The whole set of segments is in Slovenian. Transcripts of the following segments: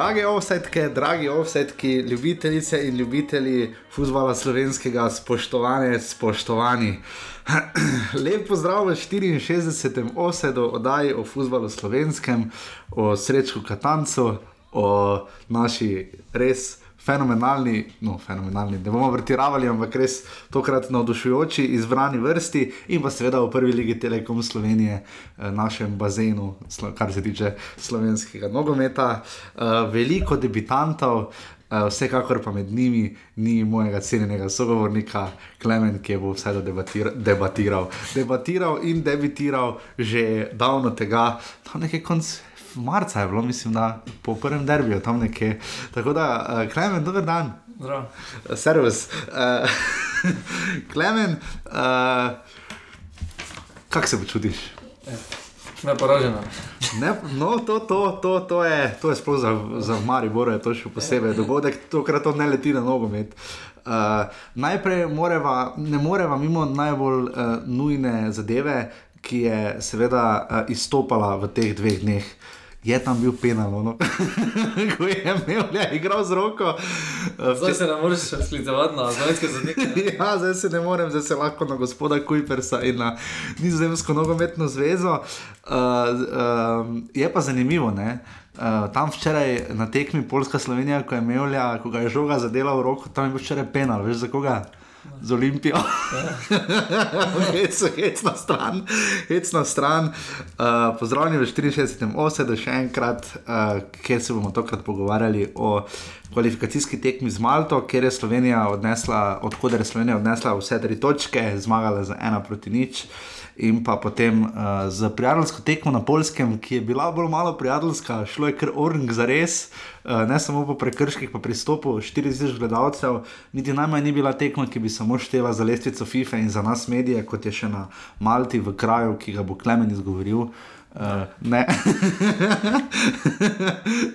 Drage offsetke, dragi offsetki, ljubitelice in ljubitelji futbola slovenskega, spoštovane, spoštovani. Lep pozdrav v 64. osedu oddaji o futbalu slovenskem, o srečku Katancu, o naši res fenomenalni, no, fenomenalni, ne bomo vrtiravali, ampak res tokrat navdušujoči izbrani vrsti in pa seveda v prvi ligi Telekom Slovenije, eh, našem bazenu, kar se tiče slovenskega nogometa. Eh, veliko debitantov. Uh, vsekakor pa med njimi ni mojega cenjenega sogovornika Klemen, ki bo vse debatir debatiral. Debatiral in debitiral že davno tega, da nekaj konc marca je bilo, mislim, da po prvem derbiju tam nekje. Tako da, uh, Klemen, dober dan. Zdravo. Servus. Uh, Klemen, uh, kako se počutiš? Ne, poražena. Ne, no, to, to, to, to je, to je sploh za, za Maribor, je to še posebej dogodek, tokrat to ne leti na nogomet. Uh, najprej moreva, ne moreva mimo najbolj uh, nujne zadeve, ki je seveda uh, izstopala v teh dveh dneh. Uh, je tam bil penal, no? ko je imel le igro z roko. Zdaj se ne moreš sklicevati na zvezdke za nekaj. ja, zdaj se ne morem, zdaj se lahko na gospoda Kujpersa in na nizozemsko nogometno zvezo. Uh, uh, je pa zanimivo, ne? Uh, tam včeraj na tekmi Poljska Slovenija, ko je imel, ko ga je žoga zadela v roko, tam je bil včeraj penal, veš za koga? Z Olimpijo. hec, hec na stran, hec na stran. Uh, pozdravljeni v 64. osedu še enkrat, uh, kjer se bomo tokrat pogovarjali o kvalifikacijski tekmi z Malto, kjer je Slovenija odnesla, odkuder je Slovenija odnesla vse tri točke, zmagala za ena proti nič. In pa potem uh, z prijateljsko tekmo na Polskem, ki je bila bolj malo prijateljska, šlo je kar orang za res. Uh, Eh, ne samo po prekrških, pa pristopu 40 gledalcev, niti najmanj ni bila tekma, ki bi samo štela za lestvico FIFA in za nas medije, kot je še na Malti, v kraju, ki ga bo Klemen izgovoril. Uh, ne.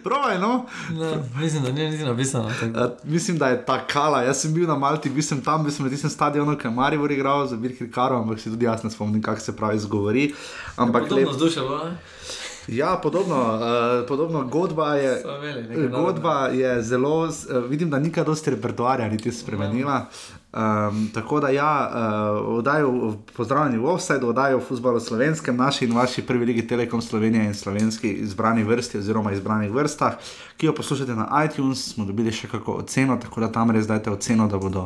Pravi, no? ne, mislim, da ni niti napisano. Uh, mislim, da je ta kala. Jaz sem bil na Malti, bil sem tam, bil sem na tistem stadionu, ki je Marijo igral za Birkir Karo, ampak si tudi jaz ne spomnim, kako se pravi izgovori. Ampak lepo. Zdušalo, Ja, podobno, uh, podobno godba je. Godba je zelo, uh, vidim, da nikaj dosti repertoarja niti spremenila. Um, tako da, ja, uh, oddajo, pozdravljeni v Offside, oddajo v futbalu slovenskem, naši in vaši prvi ligi Telekom Slovenije in slovenski izbrani vrsti oziroma izbranih vrstah, ki jo poslušate na iTunes, smo dobili še kako oceno, tako da tam res dajte oceno, da bodo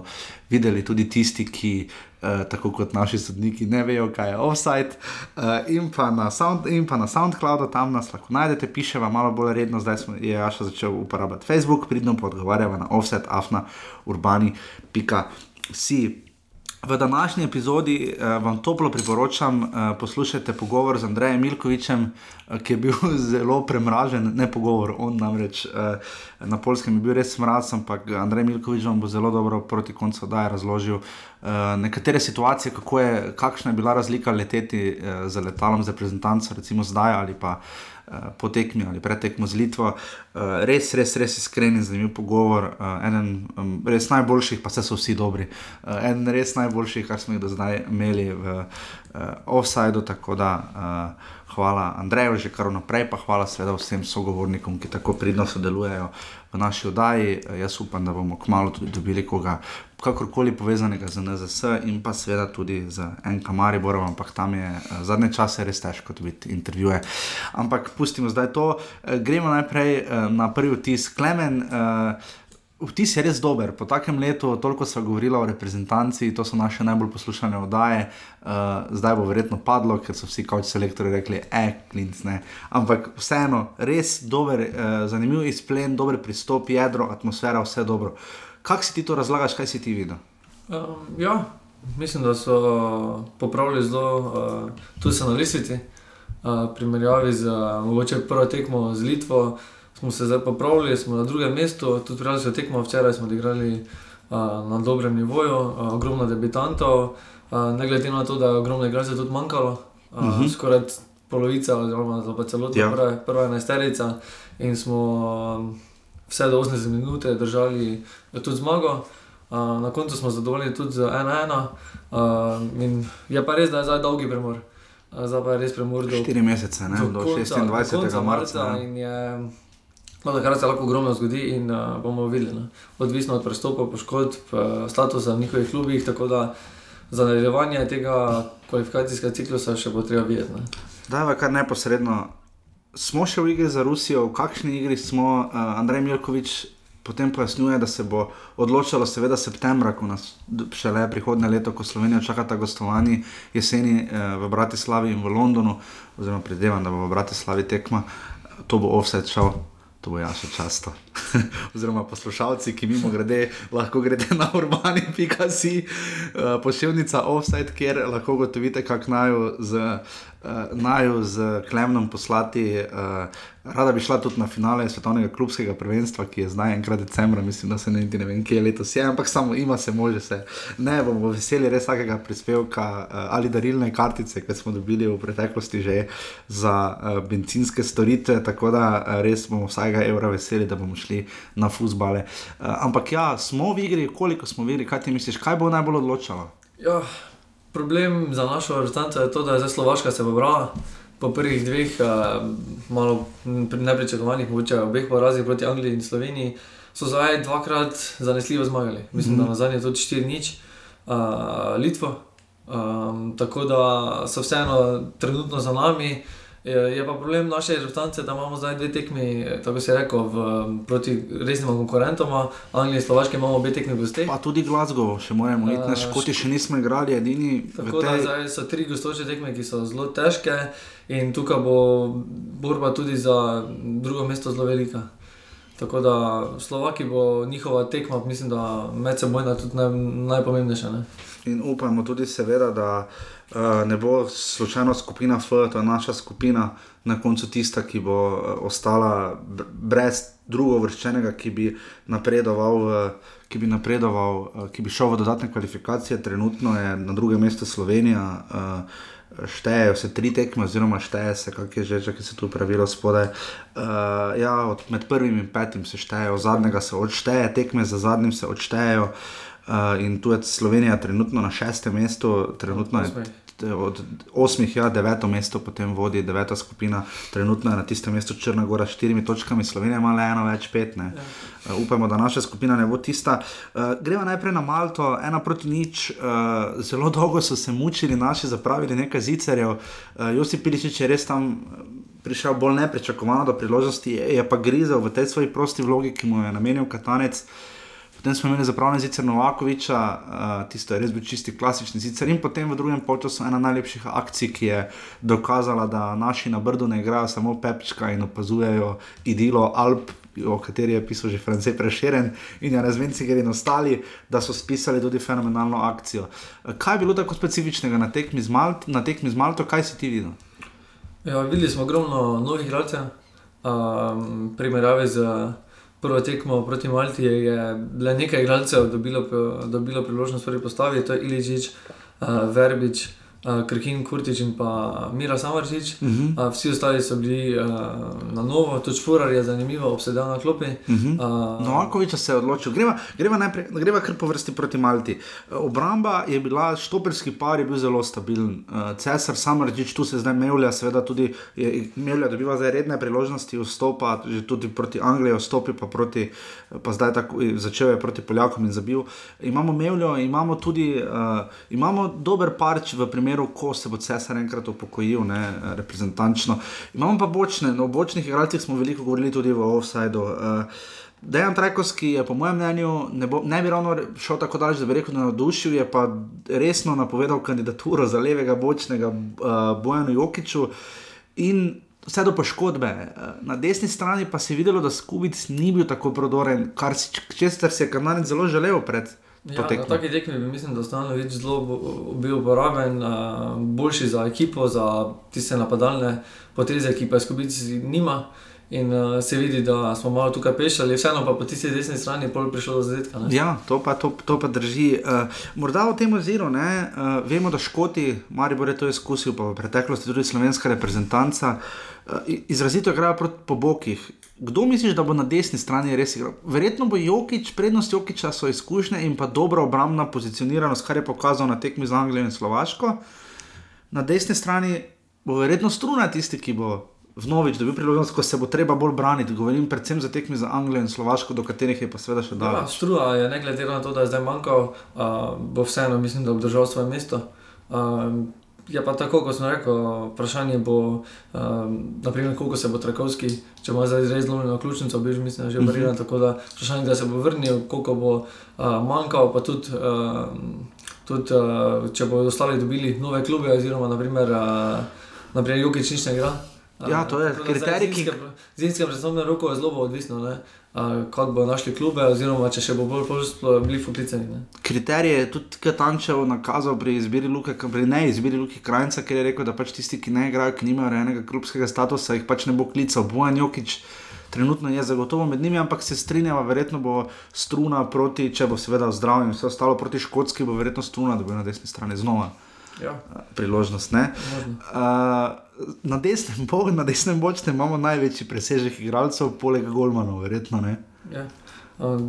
videli tudi tisti, ki uh, tako kot naši sodniki, ne vejo, kaj je offside. Uh, in, pa sound, in pa na SoundCloudu, tam nas lahko najdete, piše vam malo bolj redno, zdaj smo, je Jaša začel uporabljati Facebook, pridno pa odgovarjava na offset, afna, urbani, pika. Si V današnji epizodi uh, vam toplo priporočam, uh, poslušajte pogovor z Andrejem Milkovičem, uh, ki je bil zelo premražen, ne pogovor, on namreč uh, na polskem je bil res mraz, ampak Andrej Milkovič vam bo zelo dobro proti koncu oddaje razložil uh, nekatere situacije, je, kakšna je bila razlika leteti uh, z letalom, z reprezentanco, recimo zdaj ali pa. Eh, po tekmi ali pretekmo z Litvo. Uh, res, res, res iskren in zanimiv pogovor. Uh, eden res najboljših, pa se so vsi dobri. En res najboljših, kar smo jih do zdaj imeli v offsajdu. Tako da hvala Andreju, že kar naprej, pa hvala seveda vsem sogovornikom, ki tako pridno sodelujejo v naši oddaji. Jaz upam, da bomo kmalo tudi dobili koga kakorkoli povezanega z NZS in pa seveda tudi z NK Mariborom, ampak tam je uh, zadnje čase res težko dobiti intervjuje. Ampak pustimo zdaj to, uh, gremo najprej uh, na prvi vtis. Klemen, uh, vtis je res dober. Po takem letu, toliko smo govorili o reprezentanci, to so naše najbolj poslušane oddaje, uh, zdaj bo verjetno padlo, ker so vsi kot selektori rekli, eh, klinc ne. Ampak vseeno, res dober, uh, zanimiv izplen, dober pristop, jedro, atmosfera, vse dobro. Kako si ti to razlagaš, kaj si ti videl? Um, ja, mislim, da so uh, popravili zelo, uh, tudi se na lisici, uh, primerjavi z uh, prvo tekmo z Litvo. Smo se zdaj popravili, smo na drugem mestu, tudi prijeli smo tekmo, včeraj smo odigrali uh, na dobrem nivoju, uh, ogromno debitantov, uh, ne glede na to, da je ogromno igralcev tudi manjkalo, uh, uh mhm. -huh. skoraj polovica, oziroma celotna ja. prva, prva enajsterica. In smo. Uh, vse do 80 minut držali tudi zmago. Uh, na koncu smo zadovoljni tudi z 1-1. Uh, je pa res, da je zdaj dolgi premor. Uh, zdaj pa je res premor do 4 mesece, ne? do 26. marca. In je No, takrat se lahko ogromno zgodi in uh, bomo videli. Ne. Odvisno od prestopa, poškodb, uh, statusa v njihovih klubih. Tako da za nadaljevanje tega kvalifikacijskega ciklusa še bo treba videti. Da, v kar neposredno. Smo še v igri za Rusijo, v kakšni igri smo, uh, Andrej Milkovič potem pojasnjuje, da se bo odločilo, seveda, septembra, ko nas šele prihodne leto, ko Slovenijo čakata gostovanje jeseni uh, v Bratislavi in v Londonu, oziroma predvidevam, da bo v Bratislavi tekma, to bo offset šel to bo ja še často. Oziroma, poslušalci, ki mimo grede, lahko grede na urbani.com, uh, eh, pošiljnica offside, kjer lahko gotovite, kako naj z, uh, z klemnom poslati. Uh, Rada bi šla tudi na finale svetovnega klubskega prvenstva, ki je zdaj enkrat decembra, mislim, da se ne, ne vem, kje je letos, je, ampak samo ima se, može se. Ne bomo veseli res takega prispevka uh, ali darilne kartice, ki smo dobili v preteklosti že za uh, benzinske storitve, tako da uh, res bomo vsakega evra veseli, da bomo šli na fusbale. Ampak ja, smo v igri, koliko smo v igri, kaj ti misliš, kaj bo najbolj odločalo? Ja, problem za našo vrstanco je to, da je zdaj Slovaška se pobrala po prvih dveh, uh, malo nepričakovanih, mogoče obeh porazih proti Angliji in Sloveniji, so zdaj dvakrat zanesljivo zmagali. Mislim, mm -hmm. da mhm. na zadnje tudi 4 nič, uh, Litvo. Um, tako da so vseeno trenutno za nami. Je, pa problem naše rezultate, da imamo zdaj dve tekmi, tako se je rekel, v, proti resnim konkurentom, Anglija in Slovaška imamo obe tekmi v gostih. Pa tudi Glasgow, še moramo iti, uh, škoti še nismo igrali, edini. Tako tej... da zdaj so tri gostoče tekme, ki so zelo težke. In tukaj bo borba tudi za drugo mesto zelo velika. Tako da Slovaki bo njihova tekma, mislim, da med seboj tudi naj, najpomembnejša. Ne? In upajmo tudi, seveda, da ne bo slučajno skupina F, to je naša skupina, na koncu tista, ki bo uh, ostala brez drugo vrščenega, ki bi napredoval. V, Ki bi napredoval, uh, ki bi šel v dodatne kvalifikacije, trenutno je na drugem mestu Slovenija. Štejejo se tri tekme, oziroma šteje se, kako je že, če se tu pravilo spodaj. Uh, ja, od, med prvim in petim se štejejo, zadnjega se odšteje, tekme za zadnjim se odštejejo. Uh, in tu je Slovenija trenutno na šestem mestu, trenutno je od osmih, ja, deveto mesto, potem vodi deveta skupina, trenutno je na tistem mestu Črna Gora s štirimi točkami, Slovenija ima le eno več, pet. Ja. Uh, upamo, da naša skupina ne bo tista. Uh, gremo najprej na Malto, ena proti nič. Uh, zelo dolgo so se mučili, naši zapravili nekaj zicerjev. Uh, Josi Piličič je res tam. Prišel bolj neprečakovano do priložnosti, je, je pa grizel v tej svoji prosti vlogi, ki mu je namenil Katanec. Uh, Potem smo imeli zapravljen zicer Novakoviča, uh, tisto je res bil čisti klasični zicer. In potem v drugem času ena najlepših akcij, ki je dokazala, da naši na Brdu ne igrajo samo pepčka in opazujejo idilo Alp. O kateri je pisal že Francesc Prešeren in je razvenci, ker in ostali, da so spisali tudi fenomenalno akcijo. Kaj je bilo tako specifičnega na tekmi z, Malt, na tekmi z Malto, kaj si ti videl? Ja, videli smo ogromno novih igralcev, um, primerjave z prvo tekmo proti Malti je, je le nekaj igralcev dobilo, dobilo priložnost prvi postavi, to je Iličič, uh, Verbič. Uh, Krkin, Kurtič in pa Mira Samarčič, uh -huh. uh, vsi ostali so bili uh, na novo, tudi Špurar je zanimivo, obsedel na klopi. Uh -huh. uh, no, Akovič se je odločil, greva, greva, najprej, greva kar po vrsti proti Malti. Obramba je bila, štoperski par je bil zelo stabilen. Uh, Cesar Samarčič, tu se zdaj Mevlja, seveda tudi Mevlja dobiva zdaj redne priložnosti vstopa, že tudi proti Angliji vstopi, pa, proti, pa zdaj tako začel je proti Poljakom in zabil. Imamo Mevljo, imamo tudi uh, imamo dober parč v primeru primeru, ko se bo Cesar enkrat upokojil, ne, reprezentančno. Imamo pa bočne, no, o bočnih igralcih smo veliko govorili tudi v Offsideu. Uh, Dejan Trajkovski je, po mojem mnenju, ne, bo, ne bi ravno šel tako daleč, da bi rekel, da je navdušil, je pa resno napovedal kandidaturo za levega bočnega uh, Bojana Jokiča in vse do poškodbe. Na desni strani pa se je videlo, da Skubic ni bil tako prodoren, kar si, si je kanalec zelo želel pred. Ja, na taki tekmi bi mislim, da ostane več zelo bil uporaben, uh, boljši za ekipo, za tiste napadalne poteze, ki pa je skupici nima. In uh, se vidi, da smo malo tukaj pešali, vseeno pa po tisti desni strani je prišlo do zadetka. Ja, to pa, to, to pa drži. Uh, morda v tem oziru, uh, vemo, da Škoti, Maribor je to izkusil, pa v preteklosti tudi slovenska reprezentanca, uh, izrazito igrajo po bokih. Kdo misliš, da bo na desni strani res igral? Verjetno bo Jokič, prednost Jokiča so izkušnje in pa dobra obrambna pozicioniranost, kar je pokazal na tekmi z Anglijo in Slovaško. Na desni strani bo verjetno struna tisti, ki bo vnovič dobil priložnost, ko se bo treba bolj braniti. Govorim predvsem za tekme za Anglijo in Slovaško, do katerih je pa seveda še dal. Ja, Struja je ne glede na to, da je zdaj manjkal, uh, bo vseeno, mislim, da obdržal svoje mesto. Uh, je pa tako, kot sem rekel, vprašanje bo, uh, naprimer, koliko se bo Trakovski, če ima zdaj res zlomljeno ključnico, bi že mislim, že vrnil. Mhm. Tako da vprašanje, da se bo vrnil, koliko bo uh, manjkal, pa tudi. Uh, Tudi, uh, če bodo ostali dobili nove klube, oziroma, naprimer, uh, naprimer Jukič nič ne igra, Ja, to je kriterij, ki ga imamo. Zimske predstavne roko je zelo odvisno, kako bo našli klube, oziroma če še bo bolj bili poklicani. Kriterij je tudi Katančev nakazal pri izbiri Luke, pri ne izbiri Luke Krajnca, ker je rekel, da pač tisti, ki ne igrajo, ki nimajo enega klubskega statusa, jih pač ne bo klical. Bojan Jokič trenutno je zagotovo med njimi, ampak se strinjava, verjetno bo struna proti, če bo seveda zdravljen in vse ostalo proti škotski, bo verjetno struna, da bo na desni strani znova. Ja. Priložnost. Uh, na desnem boku, na desnem bočnem imamo največji presežek igralcev, poleg Golmanov, verjetno. Ja.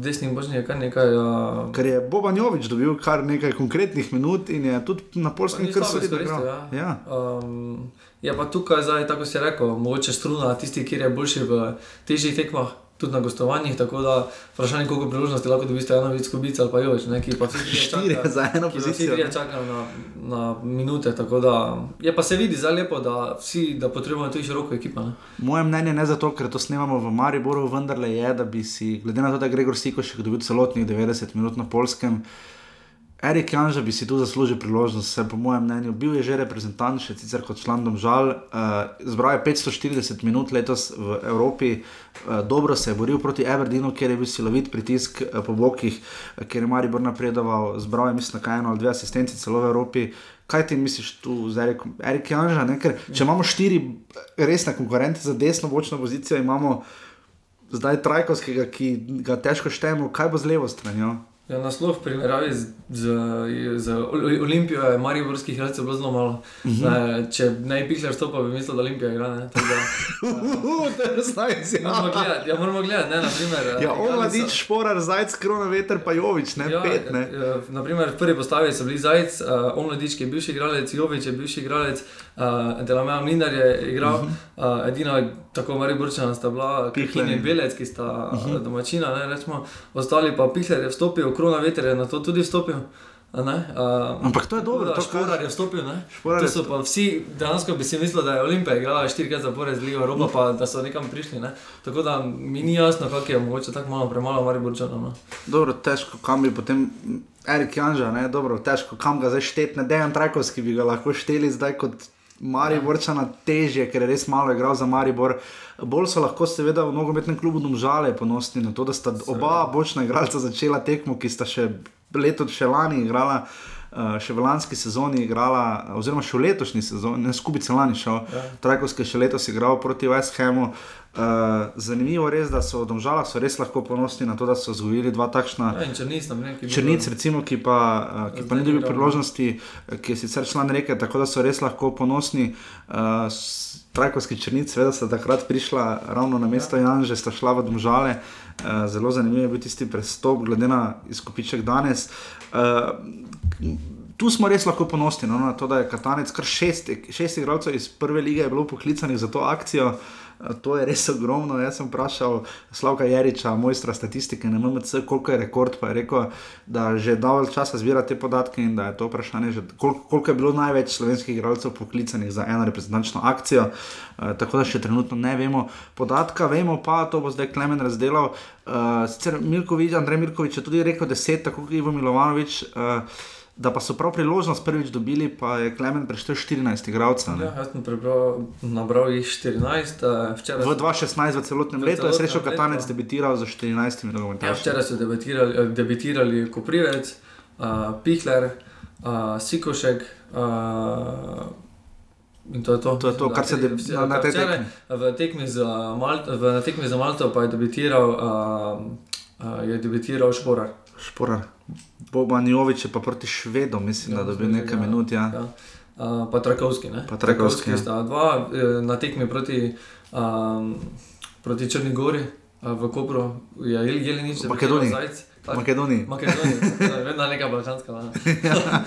Desni božni je kar nekaj. Uh... Ker je Boban Jovič dobil kar nekaj konkretnih minut in je tudi na polskem kar se vidi. Ja. Ja. Um, je pa tukaj, zdaj, tako si rekel, mogoče struna tisti, ki je boljši v težjih tekmah tudi na gostovanjih. Tako da vprašanje, koliko priložnosti lahko dobite, eno več skubic ali pa joč, neki pa vsi štiri za eno pozicijo. Vsi čakajo na, na minute. Da, je pa se vidi zelo lepo, da vsi da potrebujemo tudi široko ekipo. Ne? Moje mnenje ne zato, ker to snemamo v Mariboru, vendar je, da bi si, glede na to, da je Gregor Sikošek dobil celotnih 90 minut na polskem. Erik Janža bi si tu zaslužil priložnost, se po mojem mnenju. Bil je že reprezentant, še sicer kot član Domžal, uh, zbral je 540 minut letos v Evropi, uh, dobro se je boril proti Everdeenu, kjer je bil silovit pritisk uh, po bokih, uh, kjer je Maribor napredoval, zbral je mislim, kaj eno ali dve asistenci celo v Evropi. Kaj ti misliš tu z Erikom? Erik Janža, ker če imamo štiri resne konkurente za desno bočno pozicijo, imamo zdaj Trajkovskega, ki ga težko štejemo, kaj bo z levo stranjo? Ja, naslov v primerjavi z, z, z Olimpijo je Mariborskih igralcev bilo zelo malo. Uh mhm. -huh. ne, če ne bi pišel stopa, bi mislil, da Olimpija igra. Ne, da, uh, to je znajci. Ja, moramo gledati, ja, moramo gledati, ne, naprimer. Ja, Omladič, Šporar, Zajc, Krona, Veter, pa Jovič, ne, ja, pet, ne. Ja, naprimer, v prvi postavi so bili Zajc, uh, Omladič, ki je bivši igralec, Jovič je bivši igralec, uh, Delamea Mlinar je igral, uh -huh. uh, edina tako Mariborčana sta bila Kihin in Belec, ki sta uh mhm. -huh. domačina, ne, rečemo, ostali pa Pihler je vstopil, krona veter je na to tudi vstopil. Uh, Ampak to je dobro, da šporar je vstopil. To so pa vsi, dejansko bi si mislili, da je Olimpija igrala štirikrat zapored z Ligo Evropa, pa da so nekam prišli. Ne? Tako da mi ni jasno, kako je mogoče tako malo premalo Mariborčana. No? Dobro, težko, kam bi potem. Erik Janža, ne, dobro, težko, kam ga zdaj šteti, ne, dejan Trajkovski bi ga lahko šteli zdaj kot Mariborčana težje, ker je res malo igral za Maribor. Bolj so lahko, seveda, v nogometnem klubu domžale ponosni na to, da sta oba bočna igralca začela tekmo, ki sta še leto še lani igrala. Uh, še v lanski sezoni igrala, oziroma še v letošnji sezoni, ne skupaj celani šel, ja. Trajkovski še letos igral proti West Hamu. Uh, zanimivo je res, da so v Domžalah so res lahko ponosni na to, da so zgojili dva takšna. Ja, črnic, ne, črnic, recimo, ki pa, uh, ki pa ni dobil priložnosti, ki je sicer član reke, tako da so res lahko ponosni. Uh, Trajkovski črnic, seveda, sta takrat prišla ravno na mesto ja. Janže, sta šla v Domžale. Uh, zelo zanimiv je bil tisti prestop, glede na izkupiček danes. Uh, Tu smo res lahko ponosni no, na to, da je Katanec, kar šest, šest igralcev iz prve lige, bilo poklicanih za to akcijo. To je res ogromno. Jaz sem vprašal Slavka Jariča, mojstra statistike na MMC, koliko je rekord. Pa je rekel, da že dovolj časa zbira te podatke in da je to vprašanje, že, koliko, koliko je bilo največ slovenskih igralcev poklicanih za eno reprezentančno akcijo. Uh, tako da še trenutno ne vemo podatka, vemo pa, to bo zdaj Klemen razdelal. Uh, sicer Milkovič, Andrej Milkovič je tudi rekel deset, tako kot Ivo Milovanovič. Uh, da pa so prav priložnost prvič dobili, pa je Klemen preštel 14 igralcev. Ja, jaz sem prebral, nabral jih 14, uh, včeraj. V 2016, v celotnem letu, je srečo Katanec debitiral za 14 minut. Ja, včeraj so debitirali, eh, debitirali Koprivec, uh, Pihler, uh, Sikošek. Uh, In to je to, to, je to kar se je na tej tekmi. V tekmi za Malto, v tekmi za Malto pa je debitiral, uh, uh, je debitiral Šporar. Šporar. Boban Jovič je pa proti Švedom, mislim, ja, da bi nekaj ja, minut. Ja. Ja. Uh, pa Trakovski. Pa Trakovski. Ja. Dva eh, na tekmi proti, um, proti Črni Gori. V Kopru je Jelenič, Makedonija. Makedoniji. Makedoniji, vedno neka balkanska. ja.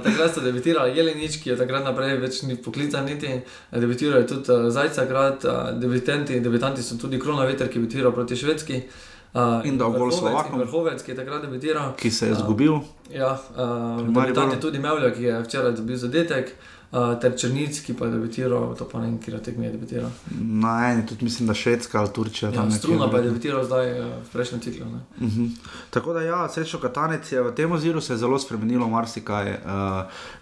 takrat so debitirali Jelenič, ki je takrat naprej več ni poklican niti. Debitirali tudi uh, Zajca, grad, uh, debitanti, debitanti so tudi Krona Veter, ki debitira proti Švedski. Uh, in da bo Slovakom. Vrhovec, ki je takrat debitiral. Ki se je izgubil. Uh, ja, uh, debitant je tudi Mevlja, ki je včeraj dobil zadetek. Uh, uh, ter Črnci, ki pa je debitiral, to pa ne vem, kje je tekmi debitiral. Na eni, tudi mislim, da Švedska ali Turčija. Ja, Struna pa je debitiral zdaj uh, v prejšnjem ciklu. Uh mhm. -huh. Tako da, ja, srečo Katanec je v tem oziru se zelo spremenilo, marsikaj. Uh,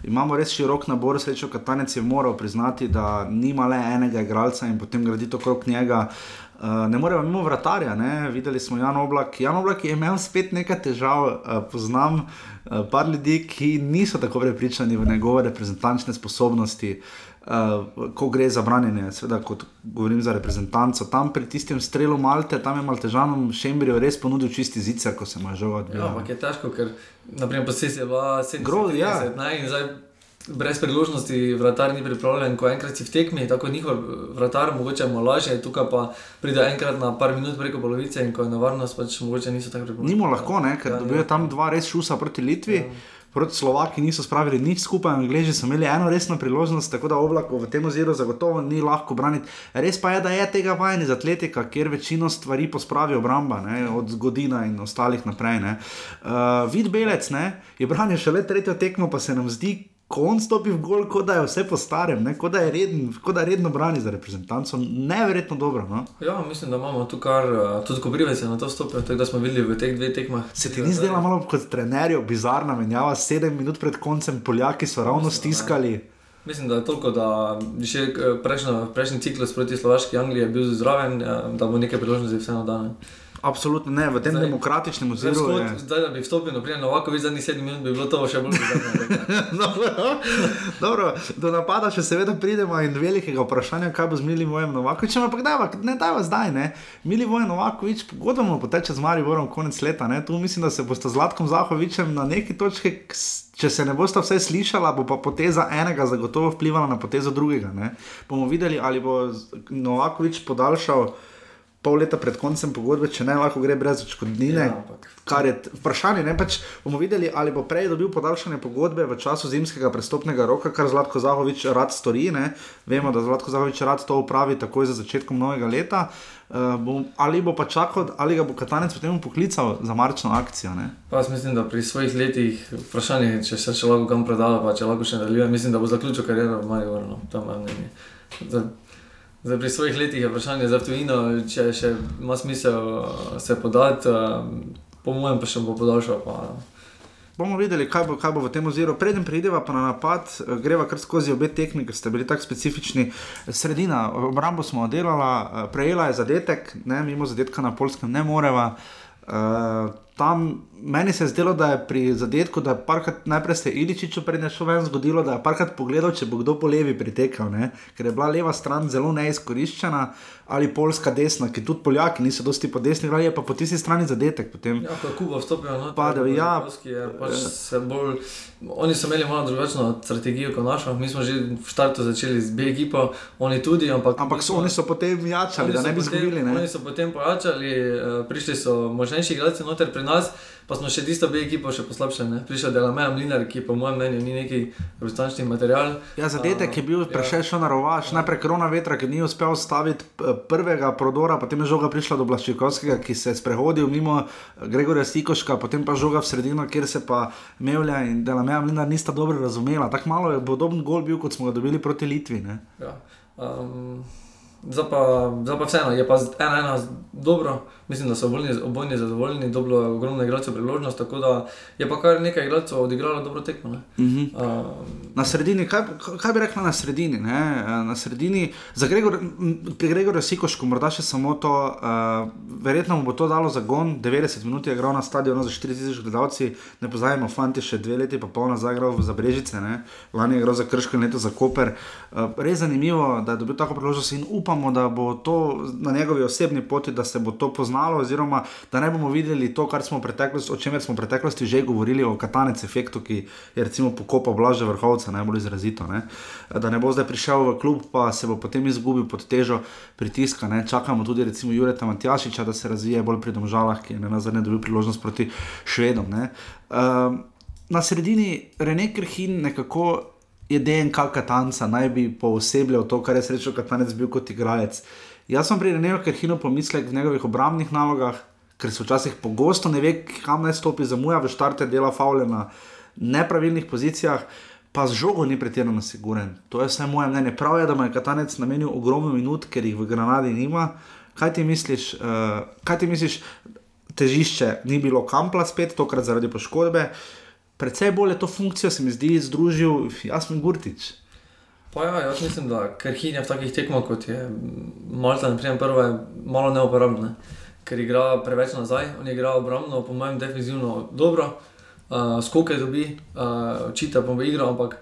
imamo res širok nabor, srečo Katanec je moral priznati, da nima le enega igralca in potem graditi okrog njega. Uh, ne moremo mimo vratarja, ne? videli smo Jan Oblak. Jan Oblak je imel spet nekaj težav, uh, poznam uh, par ljudi, ki niso tako prepričani v njegove reprezentančne sposobnosti, uh, ko gre za branjenje. Seveda, kot govorim za reprezentanco, tam pri tistem strelu Malte, tam je Maltežanom Šembrijo res ponudil čisti zicer, ko se mu je žoga odvijal. Ja, ampak je težko, ker naprimer posebej je bila 70 let brez priložnosti, vratar ni pripravljen, ko enkrat si v tekmi, tako njihov vratar, mogoče malo lažje, tukaj pa pride enkrat na par minut preko polovice in ko je nevarnost, pač mogoče niso tako pripravljeni. Nimo lahko, ne? ker ja, dobijo tam dva res šusa proti Litvi. Ja. Proti Slovaki niso spravili nič skupaj, Angliji so imeli eno resno priložnost, tako da oblako v tem oziru zagotovo ni lahko braniti. Res pa je, da je tega vajen iz atletika, kjer večino stvari pospravi obramba, ne, od zgodina in ostalih naprej. Uh, vid Belec ne, je branil šele tretjo tekmo, pa se nam zdi, ko on stopi v gol, kot da je vse po starem, kot da je reden, kot da redno brani za reprezentanco, neverjetno dobro. No? Ja, mislim, da imamo tu kar, eh, tudi ko privec je na to stopil, tega smo videli v teh dveh tekmah. Se ti ni zdelo malo kot trenerju bizarna menjava, sedem minut pred koncem Poljaki so ravno mislim, stiskali. Ne. Mislim, da je toliko, da še eh, prejšnji ciklus proti Slovaški Angliji je bil zraven, eh, da bo nekaj priložnosti vseeno dane. Absolutno ne, v tem zdaj, demokratičnem oziru. Zdaj, zdaj, da bi vstopil na primer, ovako zadnjih sedem minut bi bilo to še bolj dobro. dobro, do napada še seveda pridemo in velikega vprašanja, kaj bo z Mili Vojem Novakovičem, ampak dajva, ne dajva zdaj, ne. Mili Vojem Novakovič, pogodbamo poteče z Mariborom konec leta, ne. Tu mislim, da se boste z Zlatkom Zahovičem na neki točki, če se ne boste vse slišala, bo pa poteza enega zagotovo vplivala na potezo drugega, ne. Bomo videli, ali bo Novakovič podaljšal pol leta pred koncem pogodbe, če ne lahko gre brez odškodnine. Ja, kar je vprašanje, ne pač bomo videli, ali bo prej dobil podaljšanje pogodbe v času zimskega prestopnega roka, kar Zlatko Zahovič rad stori. Ne? Vemo, da Zlatko Zahovič rad to upravi takoj za začetkom novega leta. Uh, bom, ali bo pa čakal, ali ga bo Katanec potem poklical za marčno akcijo? Jaz mislim, da pri svojih letih, vprašanje, če se še lahko kam predala, pa če lahko še nadaljuje, mislim, da bo zaključil kariero v Mariboru. No, Zdaj, pri svojih letih je vprašanje za tujino, če še ima smisel uh, se podati, uh, po mojem, pa še bo podaljšal. Pa... Bomo videli, kaj bo, kaj bo v tem oziru. Preden prideva pa na napad, uh, greva kar skozi obe tekmi, ker ste bili tako specifični. Sredina, obrambo smo oddelali, prejela je zadetek, ne, mimo zadetka na polskem ne moreva. Uh, tam meni se je zdelo, da je pri zadetku, da je parkrat najprej se Iličiču prenešel ven, zgodilo, da je parkrat pogledal, če bo kdo po levi pritekel, ne? ker je bila leva stran zelo neizkoriščena ali polska desna, ki tudi Poljaki niso dosti po desni, ali pa po tisti strani zadetek. Potem, ja, ko Kuba vstopijo na to, da je ja, pač bolj. Oni so imeli malo drugačno strategijo kot našo. Mi smo že v startu začeli z B-ekipo, oni tudi. Ampak, ampak so, oni so potem jačali, da ne bi izgubili. Oni so potem pojačali, uh, prišli so možnejši igralci noter nas pa smo še tisto B ekipo še poslabšali. Prišel je Delameja Mlinar, ki po mojem mnenju ni neki reprezentančni material. Ja, zadetek je bil prešel ja. na rovaš, najprej korona vetra, ki ni uspel staviti prvega prodora, potem je žoga prišla do Blaščikovskega, ki se je sprehodil mimo Gregorja Sikoška, potem pa žoga v sredino, kjer se pa Mevlja in Delameja Mlinar nista dobro razumela. Tako malo je podoben gol bil, kot smo ga dobili proti Litvi. Ja. Um... Zdaj pa, pa vseeno, je pa ena, ena dobro, mislim, da so obojni zadovoljni, dobro je ogromno igralcev priložnost, tako da je pa kar nekaj igralcev odigralo dobro tekmo. Uh -huh. uh, na sredini, kaj, kaj bi rekla na sredini? Ne? Na sredini, za Gregor, pri Gregorju Sikošku morda še samo to, uh, verjetno mu bo to dalo zagon, 90 minut je igral na stadionu za 4000 gledalci, ne pozajemo, fanti še dve leti pa pol nazaj igral za Brežice, ne? lani je igral za Krško in leto za Koper. Uh, res zanimivo, da je dobil tako priložnost in upam, upamo, da bo to na njegovi osebni poti, da se bo to poznalo, oziroma da ne bomo videli to, smo o čemer smo v preteklosti že govorili, o katanec efektu, ki je recimo pokopal blaže vrhovca, najbolj izrazito. Ne? Da ne bo zdaj prišel v klub, pa se bo potem izgubil pod težo pritiska. Ne? Čakamo tudi recimo Jureta Matjašiča, da se razvije bolj pri domžalah, ki je na zadnje dobil priložnost proti švedom. Uh, na sredini René Krhin nekako je DNK Katanca, naj bi poosebljal to, kar je srečo Katanec bil kot igralec. Jaz sem pri Renéju Krhinu pomislek v njegovih obrambnih nalogah, ker se včasih pogosto ne ve, kam naj stopi, zamuja v štarte dela faule na nepravilnih pozicijah. Pa z žogo ni pretirano siguren. To je vse moje mnenje. Prav je, da mu je Katanec namenil ogromno minut, ker jih v Granadi nima. Kaj ti misliš, uh, kaj ti misliš težišče ni bilo kampla spet, tokrat zaradi poškodbe? Predvsej bolje to funkcijo se mi zdi združil Jasmin Gurtič. Pa ja, jaz mislim, da Krhinja v takih tekmah kot je Malta, naprimer, prvo je malo neuporabna, ker igra preveč nazaj, on igra obrambno, po mojem, definitivno dobro, uh, skoke dobi, uh, čita po igro, ampak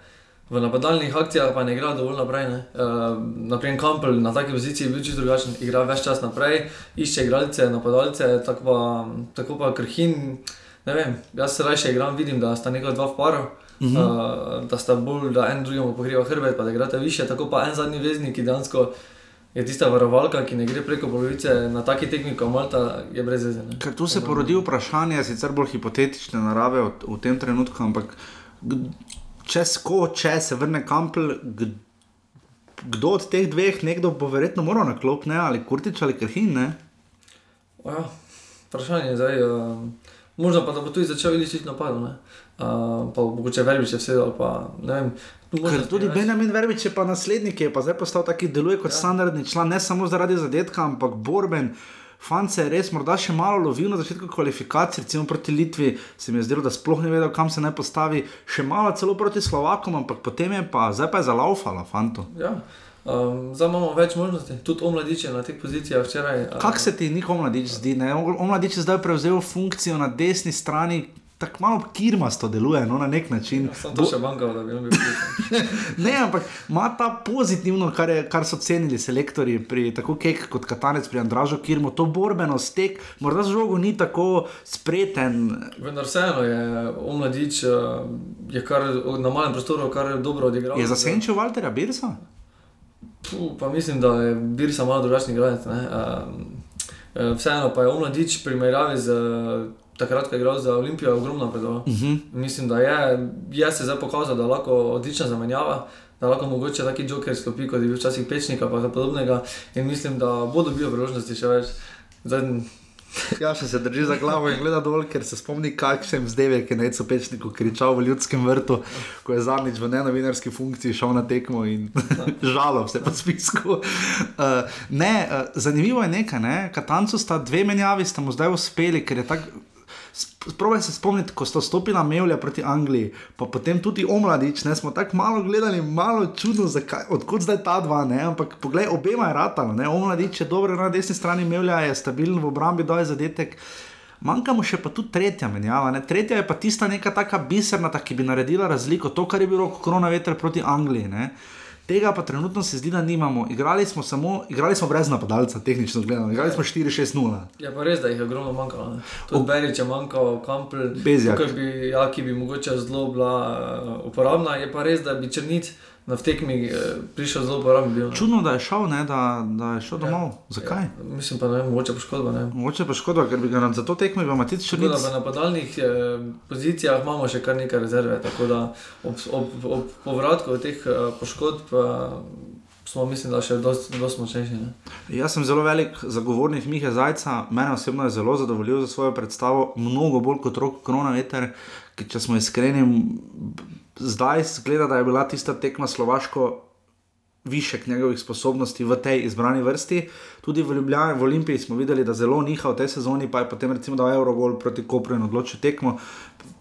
v napadalnih akcijah pa ne igra dovolj naprej. Uh, naprimer, Kampel na taki poziciji je bil čisto drugačen, igra več čas naprej, išče igralce, napadalce, tako pa, tako pa Krhin. Ne vem, jaz se raje igram, vidim, da sta nekaj dva v paru, uh -huh. uh, da sta bolj, da en drugemu pokriva hrbet, pa da igrate više. Tako pa en zadnji veznik, ki dejansko je tista varovalka, ki ne gre preko polovice na taki tehnik, kot Malta, je brez veze. Ker tu se porodi vprašanje, sicer bolj hipotetične narave v, v tem trenutku, ampak če, sko, če se vrne kampel. Kdo od teh dveh, nekdo bo verjetno moral na klop, ne? ali kurtič ali krhin? Ja, vprašanje je zdaj. Uh... Možno pa da bo tudi začel iličiti napad, uh, pa mogoče verbiče vse ali pa ne vem. Ker tudi Benjamin Verbič je pa naslednik, je pa zdaj postal taki deluje kot ja. standardni član, ne samo zaradi zadetka, ampak borben. Fant se je res morda še malo lovil na začetku kvalifikacij, recimo proti Litvi, se mi je zdelo, da sploh ne vedel, kam se naj postavi, še malo celo proti Slovakom, ampak potem je pa, zdaj pa je zalaufala, fanto. Ja. Um, zdaj imamo več možnosti, tudi omladiče na teh pozicijah. Včeraj, uh, Kaj se ti njihov omladič zdi? Omladič je zdaj prevzel funkcijo na desni strani. Tako malo kirmasto deluje, no, na nek način. Ja, to še manjkalo, da bi bil prišel. ne, ampak ima ta pozitivno, kar, je, kar so cenili selektori, pri, tako Kek kot Katanec pri Andražu Kirmu, to borbeno stek, morda z žogo ni tako spreten. Vendar vseeno je omladič, je kar, na malem prostoru, kar dobro odigral. Je zasenčil Walterja Birsa? Puh, pa mislim, da je bil samo malo drugačen gledalec. Uh, vseeno pa je omladič primerjavi z takrat, ko je igral za Olimpijo, ogromno predoval. Uh mhm. -huh. Mislim, da je, je se zdaj pokazal, da je lahko odlična zamenjava. Da lahko mogoče taki joker sklopi, kot je bil včasih pečnika, pa podobnega. In mislim, da bodo bile priložnosti še več. Zdaj, Ja, še se drži za glavo in gleda dol, ker se spomni, kakšen zdevek je neco pečniku kričal v ljudskem vrtu, ko je zadnjič v nenovinarski funkciji šel na tekmo in žalo vse po spisku. Uh, ne, uh, zanimivo je nekaj, ne? Katancu sta dve menjavi, sta mu zdaj uspeli, ker je tako. Probaj se spomniti, ko sta stopila Mevlja proti Angliji, pa potem tudi Omladič, ne smo tako malo gledali, malo čudno, zakaj, odkud zdaj ta dva, ne? ampak poglej, obema je ratalo, ne? Omladič je dobro na desni strani, Mevlja je stabilen v obrambi, doj zadetek. Manjkamo še pa tudi tretja menjava. Ne? Tretja je pa tista neka taka biserna, ki bi naredila razliko, to, kar je bilo korona veter proti Angliji. Ne? Tega pa trenutno se zdi, da nimamo. Igrali smo, samo, igrali smo brez napadalca, tehnično gledano. Igrali smo 4-6-0. Je ja, pa res, da jih je ogromno manjkalo. Tudi Berič je manjkal, Kampel, Bezjak. Bi, ja, ki bi mogoče zelo bila uh, uporabna. Je pa res, da bi črniti na tekmi eh, prišel zelo uporaben. Čudno, da je šel, ne, da, da je šel ja. domov. Zakaj? Ja, mislim pa, da je mogoče poškodba. Mogoče poškodba, ker bi ga za to tekmo imel Matic nekaj. Na napadalnih eh, pozicijah imamo še kar nekaj rezerve, tako da ob, ob, ob povratku teh eh, poškodb. Eh, Smo, mislim, da še dosti močnejši. Jaz sem zelo velik zagovornik Miha Zajca, mene osebno je zelo zadovoljil za svojo predstavo, mnogo bolj kot rok Krona Veter, ki če smo iskreni, zdaj zgleda, da je bila tista tekma Slovaško višek njegovih sposobnosti v tej izbrani vrsti. Tudi v Ljubljani, v Olimpiji smo videli, da zelo niha v tej sezoni, pa je potem recimo dal Eurogol proti Kopru in odločil tekmo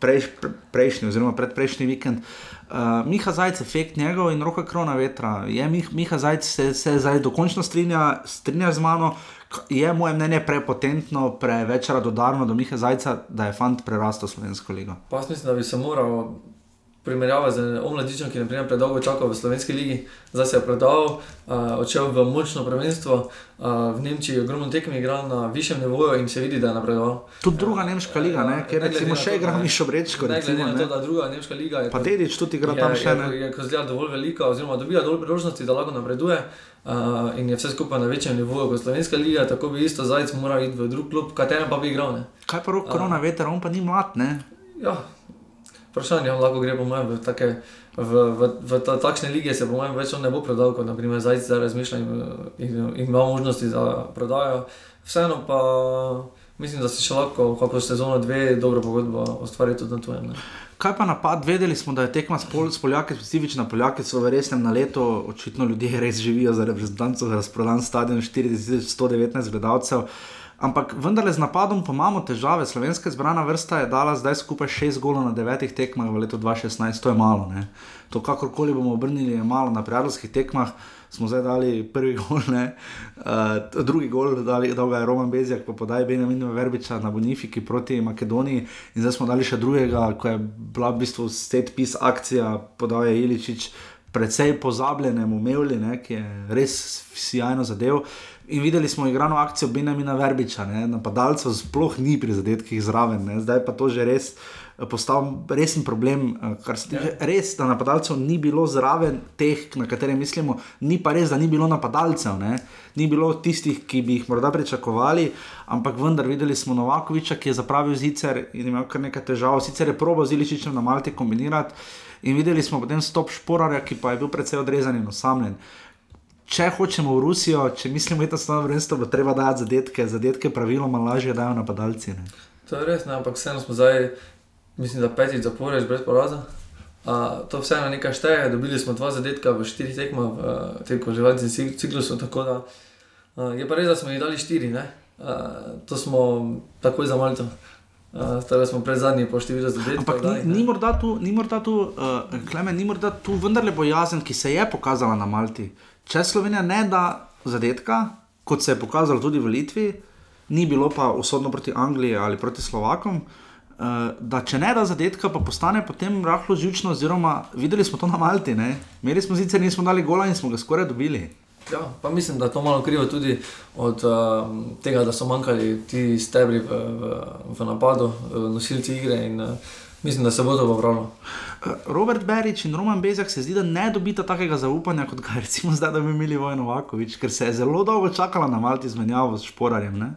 prejš, pre, prejšnji oziroma predprejšnji vikend. Uh, Miha Zajec, efekt njegov in roka krona vetra. Je Miha Zajec se, se zdaj dokončno strinja, strinja z mano. Je moje mnenje prepotentno, preveč radodarno do Miha Zajca, da je fant prerastel slovensko ligo? Pa mislim, da bi se moral primerjava z omladičem, ki je predolgo čakal v slovenski ligi, zdaj se je predal, uh, odšel v močno prvenstvo, uh, v Nemčiji je ogromno tekem igral na višjem nivoju in se vidi, da je napredoval. Tudi druga nemška liga, ne? ker recimo še igra Mišo Brečko. Ne, glede na to, da druga nemška liga je. Pa dedič tudi igra tam še ne. Je, je, je, je dovolj velika, oziroma dobija dovolj priložnosti, da lahko napreduje. Uh, in je vse skupaj na večjem nivoju kot Slovenska liga, tako bi isto Zajec moral iti v drug klub, katerem pa bi igral. Ne? Kaj pa rok korona uh, veter, on pa ni mlad, ne? Ja, vprašanje, on lahko gre mojem v, take, v, v, v ta, takšne lige, se po mojem več ne bo prodal, kot naprimer Zajec zdaj razmišlja in, in, in ima možnosti za prodajo. Vseeno pa mislim, da si še lahko, kako sezono dve, dobro pogodbo ustvariti tudi na tujem. Kaj pa napad? Vedeli smo, da je tekma s, pol, s Poljaki, specifična Poljaki, so v resnem na leto, očitno ljudje res živijo za reprezentanco, za razprodan stadion 4119 gledalcev. Ampak vendarle z napadom pa imamo težave. Slovenska zbrana vrsta je dala zdaj skupaj 6 golov na 9 tekmah v letu 2016, to je malo. Ne? To, kakorkoli bomo obrnili, je malo na prijateljskih tekmah smo zdaj dali prvi gol, uh, drugi gol, da je Roman Bezjak, pa podaj Benjamin Verbiča na Bonifiki proti Makedoniji, in zdaj smo dali še drugega, ko je bila v bistvu set pis akcija, podal je Iličič, predvsej pozabljenemu Mevli, ne, ki je res sjajno zadev. In videli smo igrano akcijo Benjamina Verbiča, napadalcev sploh ni pri zadetkih zraven, ne. zdaj pa to že res postal resen problem, eh, kar se tiče ja. res, da napadalcev ni bilo zraven teh, na katere mislimo, ni pa res, da ni bilo napadalcev, ne? ni bilo tistih, ki bi jih morda pričakovali, ampak vendar videli smo Novakoviča, ki je zapravil zicer in imel kar nekaj težav, sicer je probo z Iličičem na Malti kombinirati in videli smo potem stop šporarja, ki pa je bil precej odrezan in osamljen. Če hočemo v Rusijo, če mislimo, da je to stvar vrnstva, bo treba dati zadetke, zadetke praviloma lažje dajo napadalci. Ne? To je res, ne? ampak vseeno smo zdaj mislim, da petič zapored, brez poraza. Uh, to vseeno nekaj šteje, dobili smo dva zadetka v štirih tekmah, v tem konživaciji ciklusu. Da uh, je pa res, da smo jih dali štiri, uh, to smo takoj za malce. Uh, Stali smo pred zadnji po številu zadetkov. Ampak dali, ni, ni morda tu, ni morda tu, uh, Klemen, ni morda tu vendarle bojazen, ki se je pokazala na Malti. Če Slovenija ne da zadetka, kot se je pokazalo tudi v Litvi, ni bilo pa usodno proti Angliji ali proti Slovakom. Uh, da če ne da zadetka, pa postane potem rahlo žučno. Oziroma, videli smo to na Malti, ne? imeli smo sicer nismo dali gola in smo ga skoraj dobili. Ja, pa mislim, da to malo krivo tudi od uh, tega, da so manjkali ti stebri v, v, v napadu, nosilci igre. In, uh, mislim, da se bo to popravilo. Robert Berič in Roman Bezak se zdi, da ne dobita takega zaupanja, kot ga recimo zdaj, da bi imeli Vojno Vakovič, ker se je zelo dolgo čakala na Malti z menjavo s Šporarjem. Ne?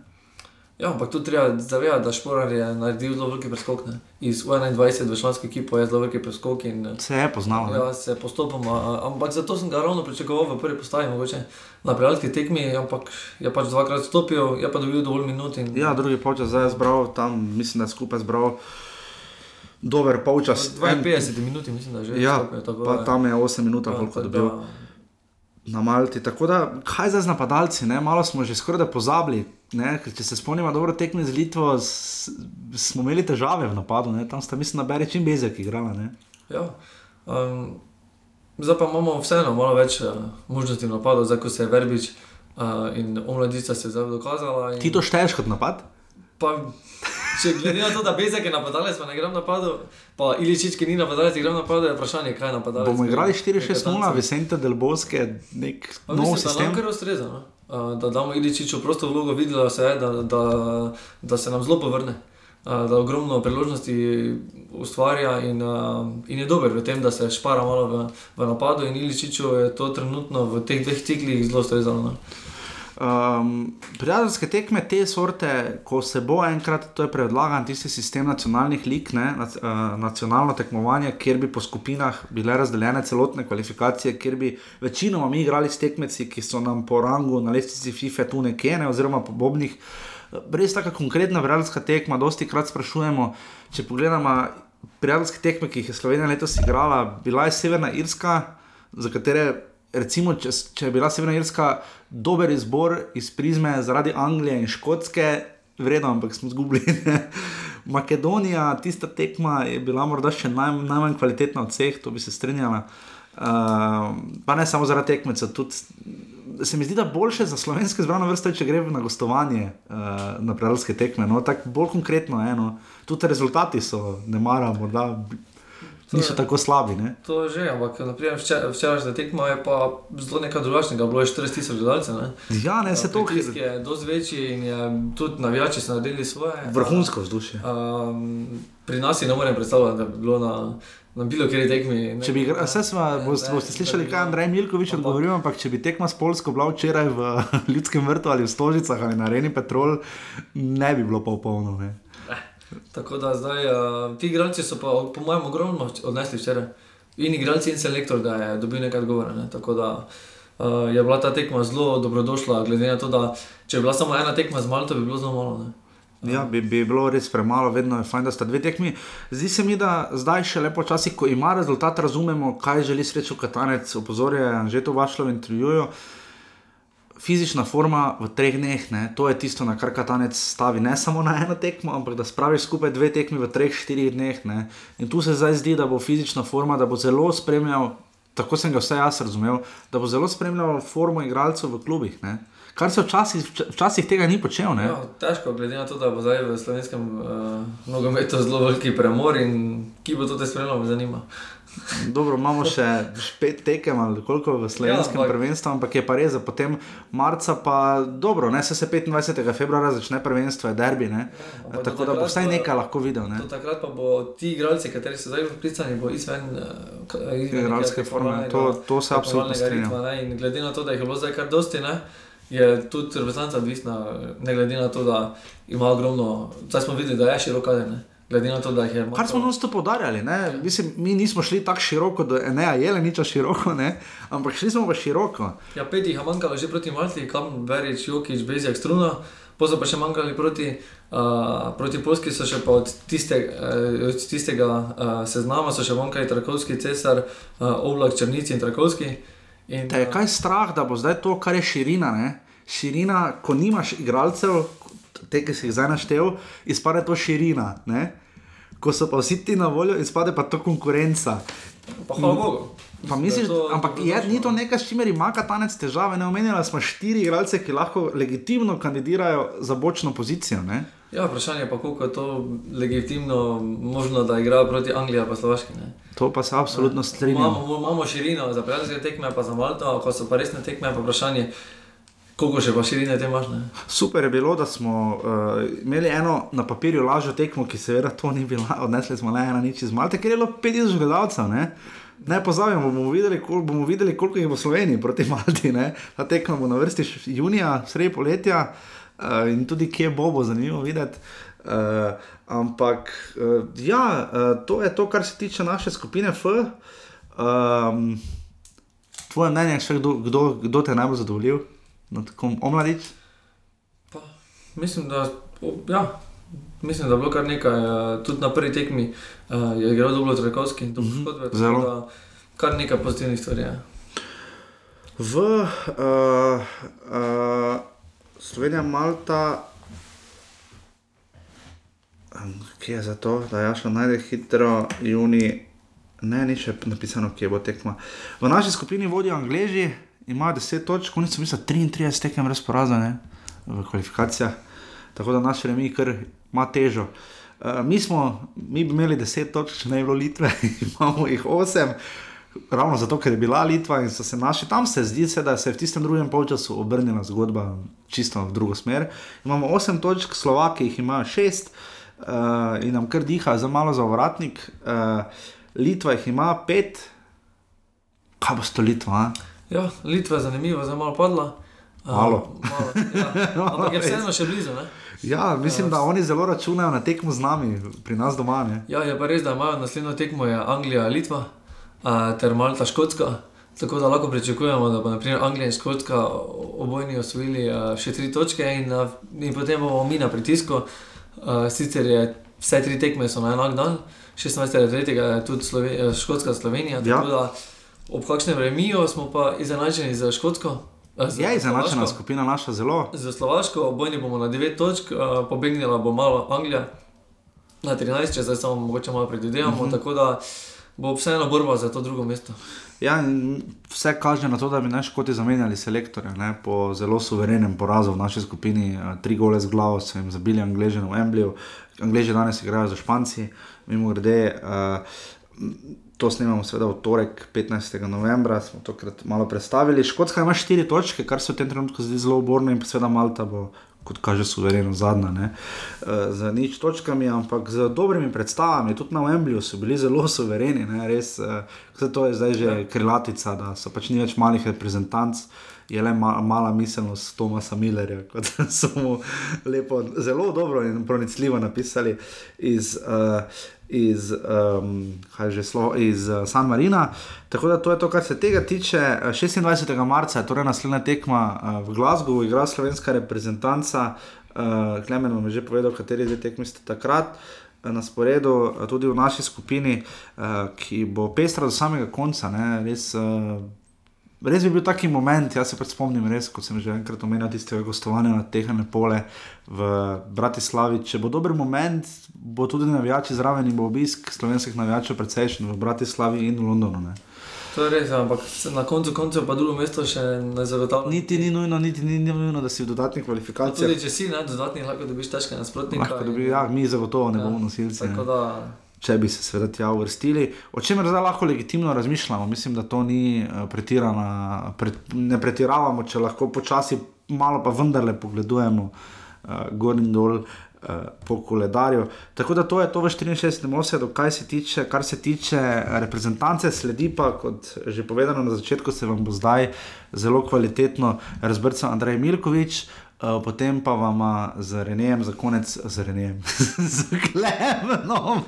Ja, ampak tu treba zavedati, da Šporar je naredil zelo velike preskoke. Iz 21 v članski ekipo je zelo velike preskoke. In, se je poznal. Ja, se je postopoma. Ampak zato sem ga ravno pričakoval v prvi postaji, mogoče na prijateljski tekmi, ampak je pač dvakrat stopil, je pa dobil dovolj minut. In, ja, drugi počas zdaj je zbral, tam mislim, da je skupaj zbral. Dober polčas. 52 minut, mislim, da je že. Ja, stopil, pa je. tam je 8 minut, ja, koliko je dobil. Da, na Malti. Tako da, kaj zdaj z napadalci, ne? malo smo že skoraj da pozabili. Če se spomnimo, dobro tekme z Litvo, s, smo imeli težave v napadu, ne? tam sta mislim, da bere čim bezek igrala. Ja, um, zdaj pa imamo vseeno malo več uh, možnosti napadov, zdaj ko se je Verbič uh, in omladica se zdaj dokazala. In... Ti to šteješ kot napad? Pa, Če glede na to, da Bezek je napadalec, pa ne gre napadu, pa Iličič, ki ni napadalec, gre napadu, je vprašanje, kaj je napadalec. Bomo igrali 4-6-0, Vicente del Bosque, nek pa nov mislim, sistem. Da kar ustreza, no? da damo Iličiču prosto vlogo, videla se je, da, da, da se nam zelo povrne. Da ogromno priložnosti ustvarja in, in je dober v tem, da se špara malo v, v napadu. In Iličiču je to trenutno v teh dveh ciklih zelo strezalo. Um, prijateljske tekme te sorte, ko se bo enkrat, to je predlagan tisti sistem nacionalnih lig, ne, nac, uh, nacionalno tekmovanje, kjer bi po skupinah bile razdeljene celotne kvalifikacije, kjer bi večinoma mi igrali s tekmeci, ki so nam po rangu na lestvici FIFA tu nekje, ne, oziroma po bobnih. Res taka konkretna prijateljska tekma, dosti krat sprašujemo, če pogledamo prijateljske tekme, ki jih je Slovenija letos igrala, bila je Severna Irska, za katere recimo, če, je bila Severna Irska dober izbor iz prizme zaradi Anglije in Škotske, vredno, ampak smo izgubili. Makedonija, tista tekma je bila morda še naj, najmanj kvalitetna od vseh, to bi se strinjala. Uh, pa ne samo zaradi tekmeca, tudi se mi zdi, da boljše za slovenske zbrane vrste, če gre na gostovanje uh, na prelske tekme. No, tako bolj konkretno, eno, tudi rezultati so, ne maramo, da niso je, tako slabi. Ne? To je že, ampak včerajšnja tekma je pa zelo nekaj drugačnega, bilo je 4000 gledalcev. Ja, ne se to kaže. Je dosti večji in je, tudi navijači so naredili svoje. Vrhunsko vzdušje. Um, pri nas si ne morem predstavljati, da bi bilo na. Na bilo kjer tekmi. Če bi, vse smo, boste, boste slišali, kaj Andrej Milkovič odgovoril, ampak če bi tekma s Polsko bila včeraj v Ljudskem vrtu ali v Stožicah ali na Reni Petrol, ne bi bilo pa polno. Tako da zdaj uh, ti igralci so pa, po mojem, ogromno odnesli včeraj. In igralci in selektor, da je dobil nekaj odgovora. Ne? Tako da uh, je bila ta tekma zelo dobrodošla, glede na to, da če bi bila samo ena tekma z Malto, bi bilo zelo malo. Ne? Ja, bi, bi bilo res premalo, vedno je fajn, da sta dve tekmi. Zdi se mi, da zdaj še lepo časi, ko ima rezultat, razumemo, kaj želi srečo Katanec, opozorja že to vašlo v intervjuju. Uh, fizična forma v treh dneh, ne, to je tisto, na kar katanec stavi, ne samo na eno tekmo, ampak da spravi skupaj dve tekmi v treh, štirih dneh. Ne. In tu se zdaj zdi, da bo fizična forma, da bo zelo spremljal, tako sem ga vse jaz razumel, da bo zelo spremljal formo igralcev v klubih. Ne. Kar se včasih, včasih tega ni počel. Ja, težko, glede na to, da bo zdaj v slovenskem uh, nogometu zelo veliki premor in ki bo to te spremljal, me zanima. Dobro, imamo še pet tekem ali koliko v slovenskem ja, prvenstvu, ampak je pa res, da potem marca pa dobro, ne se 25. februarja začne prvenstvo, je derbi, ne? Ja, tako da bo vsaj nekaj lahko videl. Ne? Takrat pa bo ti igralci, kateri so zdaj vplicani, bo izven eh, igralske forme. To, to se absolutno strinjam. In glede na to, da jih je bilo zdaj kar dosti, ne? je tudi reprezentanca odvisna, ne glede na to, da ima ogromno, zdaj smo videli, da je široko kader. Glede na to, da jih je malo. Kar smo nas to podarjali, Mislim, mi nismo šli tako široko, da je le nič široko, ne? ampak šli smo pa široko. Ja, pet jih je manjkalo že proti Malti, kam verič, Jokič, Bezjak, Struna, pozor pa še manjkali proti, uh, proti Polski, so še pa od, tiste, uh, od tistega uh, seznama, so še manjkali Trakovski, Cesar, uh, Oblak, Črnici in Trakovski. In, Te je kaj strah, da bo zdaj to, kar je širina, ne? širina, ko nimaš igralcev, te, ki si jih zdaj naštel, izpade to širina. Ne? Ko so pa vsi ti na voljo, izpade pa to konkurenca. Pa hvala Bogu. Pa misliš, to, ampak je, ni to nekaj, s čimer ima katanec težave. Ne omenjala smo štiri igralce, ki lahko legitimno kandidirajo za bočno pozicijo. Ne? Ja, vprašanje je pa, kako je to legitimno možno, da igrajo proti Angliji ali Slovaški. Ne? To pa se absolutno strinjam. Imamo, imamo širino za prijateljske tekme, pa za Malto, ko so pa resne tekme, pa vprašanje. Koliko še pa širine te imaš? Super je bilo, da smo uh, imeli eno na papirju lažjo tekmo, ki seveda to ni bila, odnesli smo le ena nič iz Malte, ker je bilo 5000 gledalcev. Ne, ne pozabimo, bomo videli, kol, bomo videli, koliko jih bo Sloveniji proti Malti. Ne? Ta tekma bo na vrsti junija, sredi poletja uh, in tudi kje bo, bo zanimivo videti. Uh, ampak uh, ja, uh, to je to, kar se tiče naše skupine F. Um, tvoje mnenje, kdo, kdo, kdo te najbolj zadovoljil? Na takom omladič? Mislim, da, ja, mislim, da je bilo kar nekaj, uh, tudi na prvi tekmi uh, je igral dobro Trakovski in to mm -hmm. zelo. Kar nekaj pozitivnih stvari. Ja. V uh, uh, Sloveniji, Malta, ki je za to, da je šlo najbolj hitro, juni, ne, ni še napisano, kje bo tekma. V naši skupini vodijo Angliji ima 10 točk, oni so mislili 33 tekem brez poraza v kvalifikacijah, tako da naš remi kar ima težo. Uh, mi, smo, mi bi imeli 10 točk, če ne bi bilo Litve, imamo jih 8. Ravno zato, ker je bila Litva in so se naši tam, se zdi, se, da se je v tistem drugem polčasu obrnila zgodba čisto v drugo smer. Imamo 8 točk, Slovaki jih imajo 6 uh, eh, in nam kar diha za malo za vratnik. Uh, Litva jih ima 5, kaj bo s to Litva? Ja, Litva je zanimiva, zelo malo padla. Malo. Uh, malo ja. Ampak je vseeno še blizu. Ne? Ja, mislim, da oni zelo računajo na tekmo z nami, pri nas doma. Ne? Ja, je pa res, da imajo naslednjo tekmo Anglija, Litva uh, ter Malta, Škotska. Tako da lahko pričakujemo, da bo naprimer, Anglija in Škotska obojni osvojili uh, še tri točke, in, uh, in potem bomo mi na pritisku. Uh, sicer je vse tri tekme na enak dan, 16.3. je tudi Sloven Škotska, Slovenija. Ja ob kakšnem remiju smo pa izenačeni za Škotsko. Je ja, izenačena skupina naša zelo. Za Slovaško, bojni bomo na 9 točk, uh, pobegnila bo malo Anglija na 13, če zdaj samo mogoče malo predvidevamo. Uh mhm. -huh. Tako da bo vseeno borba za to drugo mesto. Ja, vse kaže na to, da bi naj škoti zamenjali selektorja ne, po zelo suverenem porazu v naši skupini. Tri gole z glavo so jim zabili Angleži v Embliju, Angleži danes igrajo za Španci, mimo grede. Uh, To snemamo, seveda, v torek, 15. novembra, smo tokrat malo predstavili. Škotska ima štiri točke, kar se v tem trenutku zdi zelo oborno, in seveda Malta bo, kot kaže, suvereno zadnja, ne, uh, z nič točkami, ampak z dobrimi predstavami. Tudi na Wembleyju so bili zelo suvereni, ne, res. Uh, to je zdaj že ja. krilatica, da so pač ni več malih reprezentantov je le ma, mala miselnost Tomasa Millerja, kot so mu lepo, zelo dobro in pronicljivo napisali iz, uh, iz, um, slo, iz uh, San Marina. Tako da to je to, kar se tega tiče. 26. marca je torej naslednja tekma uh, v Glasgowu, igra slovenska reprezentanca. Uh, Klemen vam je že povedal, kateri dve tekmi ste takrat. Na sporedu, tudi v naši skupini, uh, ki bo pestra do samega konca, ne, res uh, Res bi bil taki moment, jaz se pač spomnim, res, kot sem že enkrat omenil, tistega gostovanja na tehane pole v Bratislavi. Če bo dober moment, bo tudi navijači zraven in bo obisk slovenskih navijačev precejšen v Bratislavi in v Londonu. Ne. To je res, ampak na koncu konca pa drugo mesto še ne zagotavlja. Niti ni nujno, niti ni nujno, da si v dodatnih kvalifikacijah. Tudi če si na dodatnih, lahko dobiš težke nasprotnike. Lahko dobiš, ja, mi zagotovo ne ja, bomo nosilci. Tako da če bi se seveda tja uvrstili. O čemer zdaj lahko legitimno razmišljamo, mislim, da to ni eh, pretirano, pre, ne pretiravamo, če lahko počasi, malo pa vendarle pogledujemo uh, gor in dol. Uh, po koledarju. Tako da to je to v 64. osedu, kar se tiče, kar se tiče reprezentance, sledi pa, kot že povedano na začetku, se vam bo zdaj zelo kvalitetno razbrcal Andrej Milkovič, uh, Uh, potem pa vam z Renejem, za konec z Renejem, z Klemnom.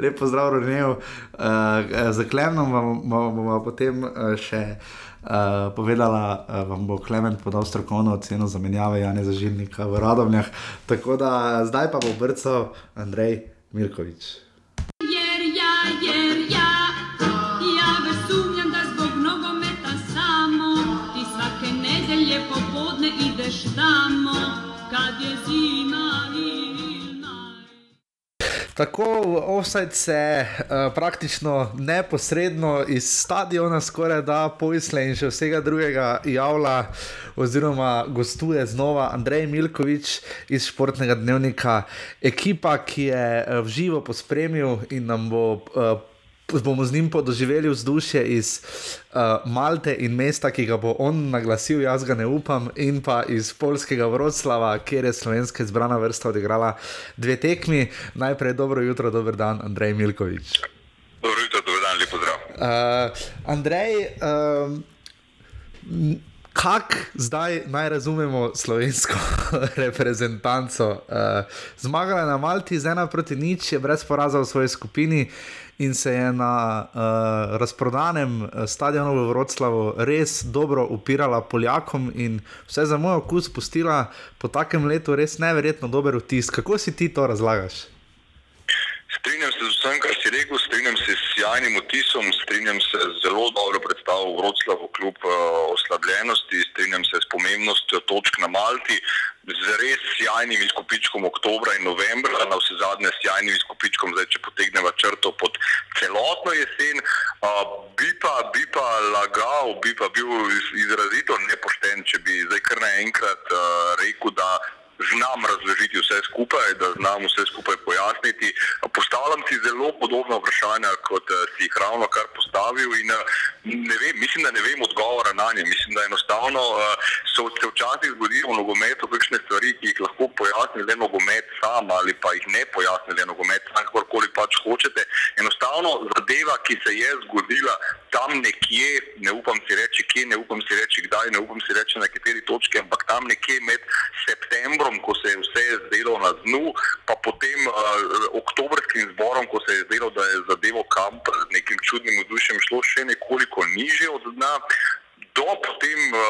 Lepo zdrav, Renejo. Uh, eh, za Klemnom vam bomo potem uh, še uh, povedala, uh, vam bo Klemen podal strokovno oceno za menjave Jana Zažilnika v Radovnjah. Tako da zdaj pa bo brcal Andrej Mirkovič. Tako offside se uh, praktično neposredno iz stadiona, skoraj da poisle in še vsega drugega javlja, oziroma gostuje znova Andrej Milkovič iz športnega dnevnika, ekipa, ki je uh, v živo pospremil in nam bo. Uh, bomo z njim podoživeli vzdušje iz uh, Malte in mesta, ki ga bo on naglasil, jaz ga ne upam, in pa iz polskega Vroclava, kjer je slovenska izbrana vrsta odigrala dve tekmi. Najprej dobro jutro, dober dan, Andrej Milkovič. Dobro jutro, dober dan, lepo zdrav. Uh, Andrej. Uh, Kako zdaj naj razumemo slovensko reprezentanco? Uh, zmagala je na Malti z ena proti nič, je brez poraza v svoji skupini, uh, in se je na uh, razprodanem eh, stadionu v Vroclavu res dobro upirala Poljakom in vse za moj okus pustila po takem letu res neverjetno dober vtis. Kako si ti to razlagaš? Strinjam se z vsem, kar si rekel, strinjam se s sjajnim vtisom, strinjam se z zelo dobro predstavo v Vroclavu, kljub uh, oslabljenosti, strinjam se s pomembnostjo točk na Malti, z res sjajnim izkupičkom oktobra in novembra, na vse zadnje sjajnim izkupičkom, zdaj če potegnemo črto pod celotno jesen. Uh, bi, pa, bi pa lagal, bi pa bil izrazito nepošten, če bi zdaj kar naenkrat uh, rekel, da znam razložiti vse skupaj, da znam vse skupaj pojasniti. Postavljam si zelo podobna vprašanja, kot si jih ravno kar postavil. In, eh, vem, mislim, da ne vem odgovora na nje. Mislim, da enostavno eh, so se včasih zgodili v nogometu kakšne stvari, ki jih lahko pojasni le nogomet sam ali pa jih ne pojasni le nogomet, kakorkoli pač hočete. Enostavno zadeva, ki se je zgodila tam nekje, ne upam si reči, kje, ne upam si reči, kdaj, ne upam si reči, na kateri točki, ampak tam nekje med septembrom ko se je vse zdelo na dnu, pa potem uh, oktobrskim zborom, ko se je zdelo, da je zadevo kamp z nekim čudnim vzdušjem šlo še nekoliko niže od dna. Do potem uh,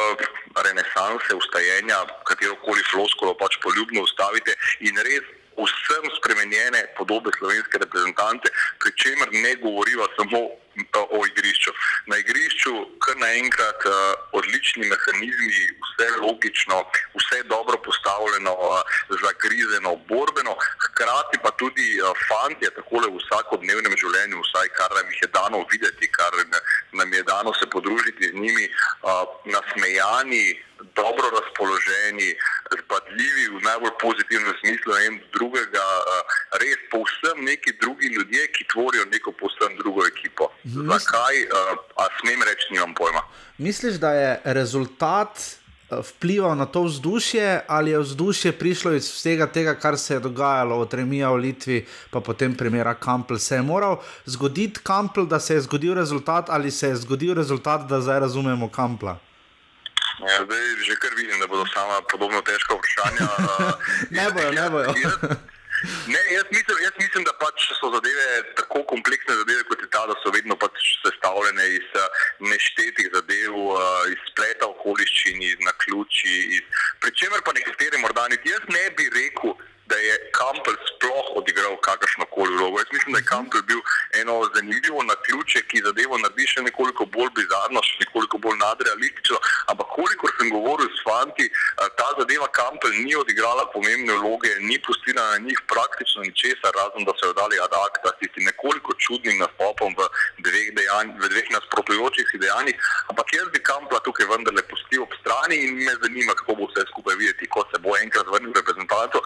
renesanse, ustajenja, katero koli floskolo pač poljubno ustavite in res vsem spremenjene podobe slovenske reprezentante, pri čemer ne govoriva samo o igrišču. Na igrišču kar naenkrat uh, odlični mehanizmi, vse logično, vse dobro postavljeno, uh, zagrizeno, borbeno, hkrati pa tudi uh, fantje, tako le v vsakodnevnem življenju, vsaj kar nam jih je dano videti, kar nam je dano se podružiti z njimi, uh, nasmejani, dobro razpoloženi, zbadljivi v najbolj pozitivnem smislu en drugega. Res povsem neki drugi ljudje, ki tvorijo neko povsem drugo ekipo. Mhm. Zakaj, a smem reči, nimam pojma. Misliš, da je rezultat vplival na to vzdušje, ali je vzdušje prišlo iz vsega tega, kar se je dogajalo od Remija v Litvi, pa potem primera Kampl. Se je moral zgoditi Kampl, da se je zgodil rezultat, ali se je zgodil rezultat, da zdaj razumemo Kampla? Ja, zdaj že kar vidim, da bodo sama podobno težko vprašanja. ne bojo, ne bojo. Ne, jaz, mislim, jaz mislim, da pač so zadeve tako kompleksne, zadeve, kot je ta, da so vedno pač sestavljene iz uh, neštetih zadev, uh, iz spleta okoliščin, iz naključij. Pričemer pa nekateri morda niti jaz ne bi rekel, da je Kampel sploh odigral kakršno koli vlogo. Jaz mislim, da je Kampel bil eno zanimivo na ključe, ki zadevo naredi še nekoliko bolj bizarno, še nekoliko bolj nadrealistično. Ampak kolikor sem govoril s fanti, ta zadeva Kampel ni odigrala pomembne vloge, ni pustila na njih praktično ničesar, razen da so jo dali adakta s tistim nekoliko čudnim nastopom v dveh, dejanj, v dveh nasprotujočih si dejanjih. Ampak jaz bi Kampla tukaj vendarle pustil ob strani in me zanima, kako bo vse skupaj videti, ko se bo enkrat vrnil reprezentanto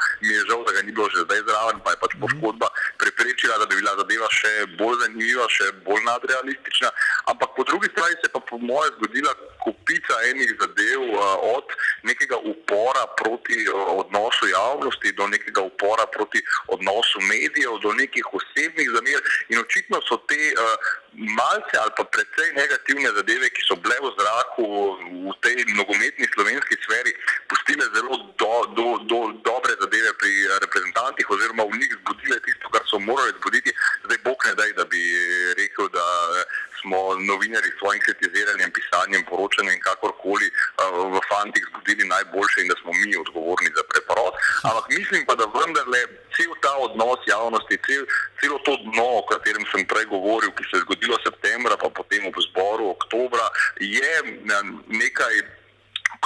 žal, da ga ni bilo že zdaj zraven, pa je pač poškodba preprečila, da bi bila zadeva še bolj zanimiva, še bolj nadrealistična. Ampak po drugi strani se je pa po mojem zgodila kupica enih zadev, od nekega upora proti odnosu javnosti do nekega upora proti odnosu medijev, do nekih osebnih zamer. In očitno so te malce ali pa precej negativne zadeve, ki so bile v zraku v tej nogometni slovenski sferi, pustile zelo do, do, do, dobre zadeve pri reprezentantih oziroma v njih zbudile tisto, kar so morali zbuditi. Zdaj, bog ne daj, da bi rekel, da smo novinari s svojim kritiziranjem, pisanjem, poročanjem in kakorkoli v fantih zbudili najboljše in da smo mi odgovorni za preporod. Ampak mislim pa, da vendarle cel ta odnos javnosti, cel, celo to dno, o katerem sem prej govoril, ki se je zgodilo septembra, pa potem v zboru oktobra, je nekaj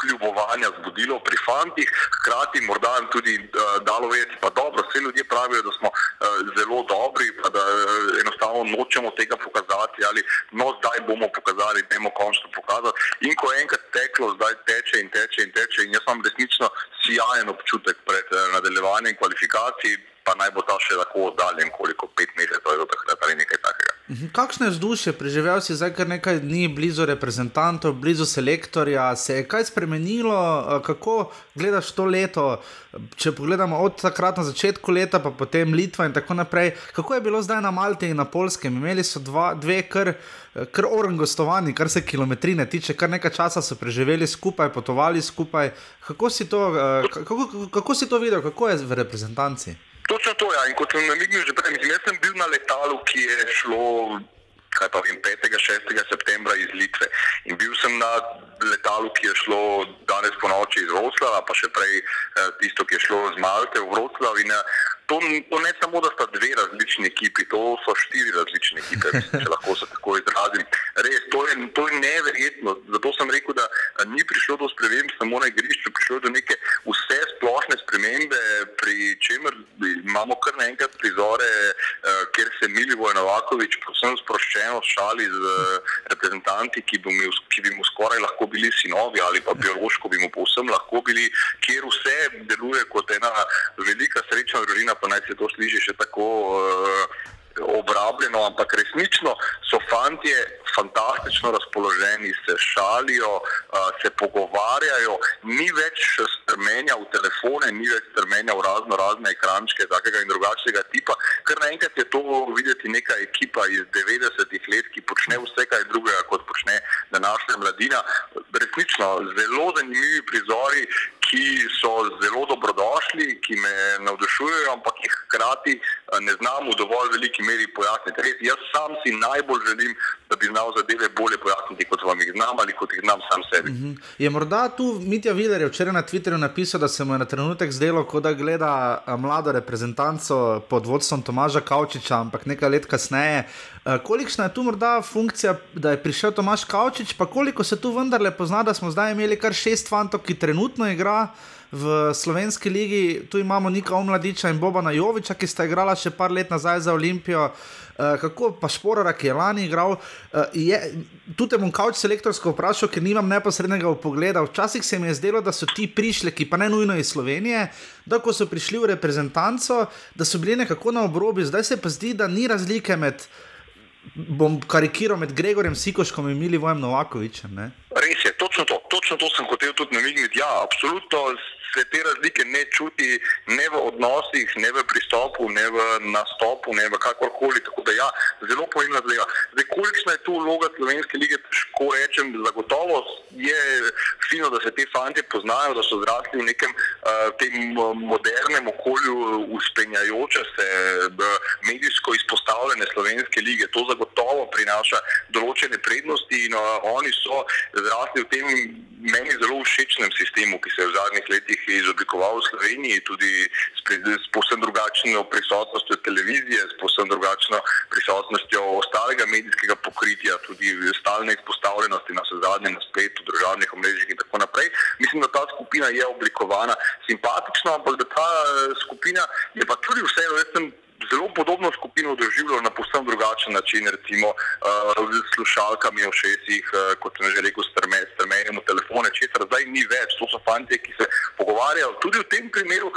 kljubovanja zbudilo pri fantih, hkrati morda jim tudi uh, dalo vedeti, pa dobro, vse ljudje pravijo, da smo uh, zelo dobri, pa da uh, enostavno nočemo tega pokazati ali no zdaj bomo pokazali, da bomo končno pokazali. In ko enkrat teklo, zdaj teče in teče in teče in jaz imam resnično sjajen občutek pred uh, nadaljevanjem kvalifikacij, pa naj bo ta še tako oddaljen, koliko pet mesecev je do takrat ali nekaj takega. Mhm. Kakšno je vzdušje, preživel si zdaj kar nekaj dni blizu reprezentantov, blizu selektorja, se je kaj spremenilo, kako gledaš to leto? Če pogledamo od takrat na začetku leta, pa potem Litva in tako naprej, kako je bilo zdaj na Malti in na Polskem? Imeli so dva, dve kar, kar orangostovani, kar se kilometrine tiče, kar nekaj časa so preživeli skupaj, potovali skupaj. Kako si to, kako, kako si to videl, kako je v reprezentanci? Točno to, ja. In kot sem namignil že prej, mislim, jaz sem bil na letalu, ki je šlo, vem, 5. 6. septembra iz Litve. In bil sem na letalu, ki je šlo danes po noči iz Vroclava, pa še prej eh, tisto, ki je šlo z Malte v Vroclav. In, eh, To, to ne samo, da sta dve različni ekipi, to so štiri različne ekipe, če lahko se tako izrazim. Res, to je, to je neverjetno. Zato sem rekel, da ni prišlo do sprememb samo na igrišču, prišlo je do neke vse splošne spremembe, pri čemer imamo kar naenkrat prizore, eh, kjer se Milivo Novakovič posebno sproščeno šali z reprezentanti, ki bi, mu, ki bi mu skoraj lahko bili sinovi ali pa biološko bi mu povsem lahko bili, kjer vse deluje kot ena velika srečna družina pa naj se to sliši še tako uh, obrabljeno, ampak resnično so fanti fantastično razpoloženi, se šalijo, uh, se pogovarjajo, ni več strmenja v telefone, ni več strmenja v razno razne ekrančke takega in drugačnega tipa, ker naenkrat je to videti neka ekipa iz 90-ih let, ki počne vse kaj drugega, kot počne današnja mladina. Resnično zelo zanimivi prizori, ki so zelo dobrodošli, ki me navdušujejo, ampak jih hkrati eh, ne znam v dovolj veliki meri pojasniti. Res, jaz sam si najbolj želim, da bi znal zadeve bolje pojasniti, kot vam jih znam ali kot jih znam sam sebi. Uh mhm. -huh. Je morda tu Mitja Viler je včeraj na Twitterju napisal, da se mu je na trenutek zdelo, kot da gleda eh, mlado reprezentanco pod vodstvom Tomaža Kavčiča, ampak nekaj let kasneje. Eh, kolikšna je tu morda funkcija, da je prišel Tomaš Kavčič, pa koliko se tu vendarle pozna, da smo zdaj imeli kar šest fantov, ki trenutno igrajo. V slovenski ligi, tu imamo Nika Omladiča in Boba Najoviča, ki sta igrala še par let nazaj za Olimpijo. Uh, kako pa Šporara, ki je lani igral, uh, je, tu te bom kauč selektorsko vprašal, ker nimam neposrednega pogleda. Včasih se mi je zdelo, da so ti prišli, ki pa ne nujno iz Slovenije, da ko so prišli v reprezentanco, da so bili nekako na obrobju, zdaj se pa zdi, da ni razlike med bom karikiral med Gregorjem Sikoškom in Milivojem Novakovičem. Ne? Res je, točno to, točno to sem hotel tudi namigniti. Ja, absolutno se te razlike ne čuti ne v odnosih, ne v pristopu, ne v nastopu, ne v kakorkoli. Tako da ja, zelo pomembna zadeva. Zdaj, kolikšna je tu vloga Slovenske lige, težko rečem, zagotovo je fino, da se te fanti poznajo, da so zrasli v nekem uh, tem modernem okolju, uspenjajoče se medijsko izpostavljene Slovenske lige. To zagotovo prinaša določene prednosti in uh, oni so zrasli v tem meni zelo všečnem sistemu, ki se je v zadnjih letih izoblikoval v Sloveniji, tudi s, s posebno drugačno prisotnostjo televizije, s posebno drugačno prisotnostjo ostalega medijskega pokritja, tudi stalne izpostavljenosti na vse zadnje na spletu, državnih omrežjih in tako naprej. Mislim, da ta skupina je oblikovana simpatično, ampak da ta eh, skupina je pa tudi vseeno zelo podobno skupino doživljal na posebno drugačen način, recimo uh, z slušalkami v šestih, uh, kot sem že rekel, strmenjem v telefone, česar zdaj ni več. To so fanti, ki se pogovarjajo tudi v tem primeru,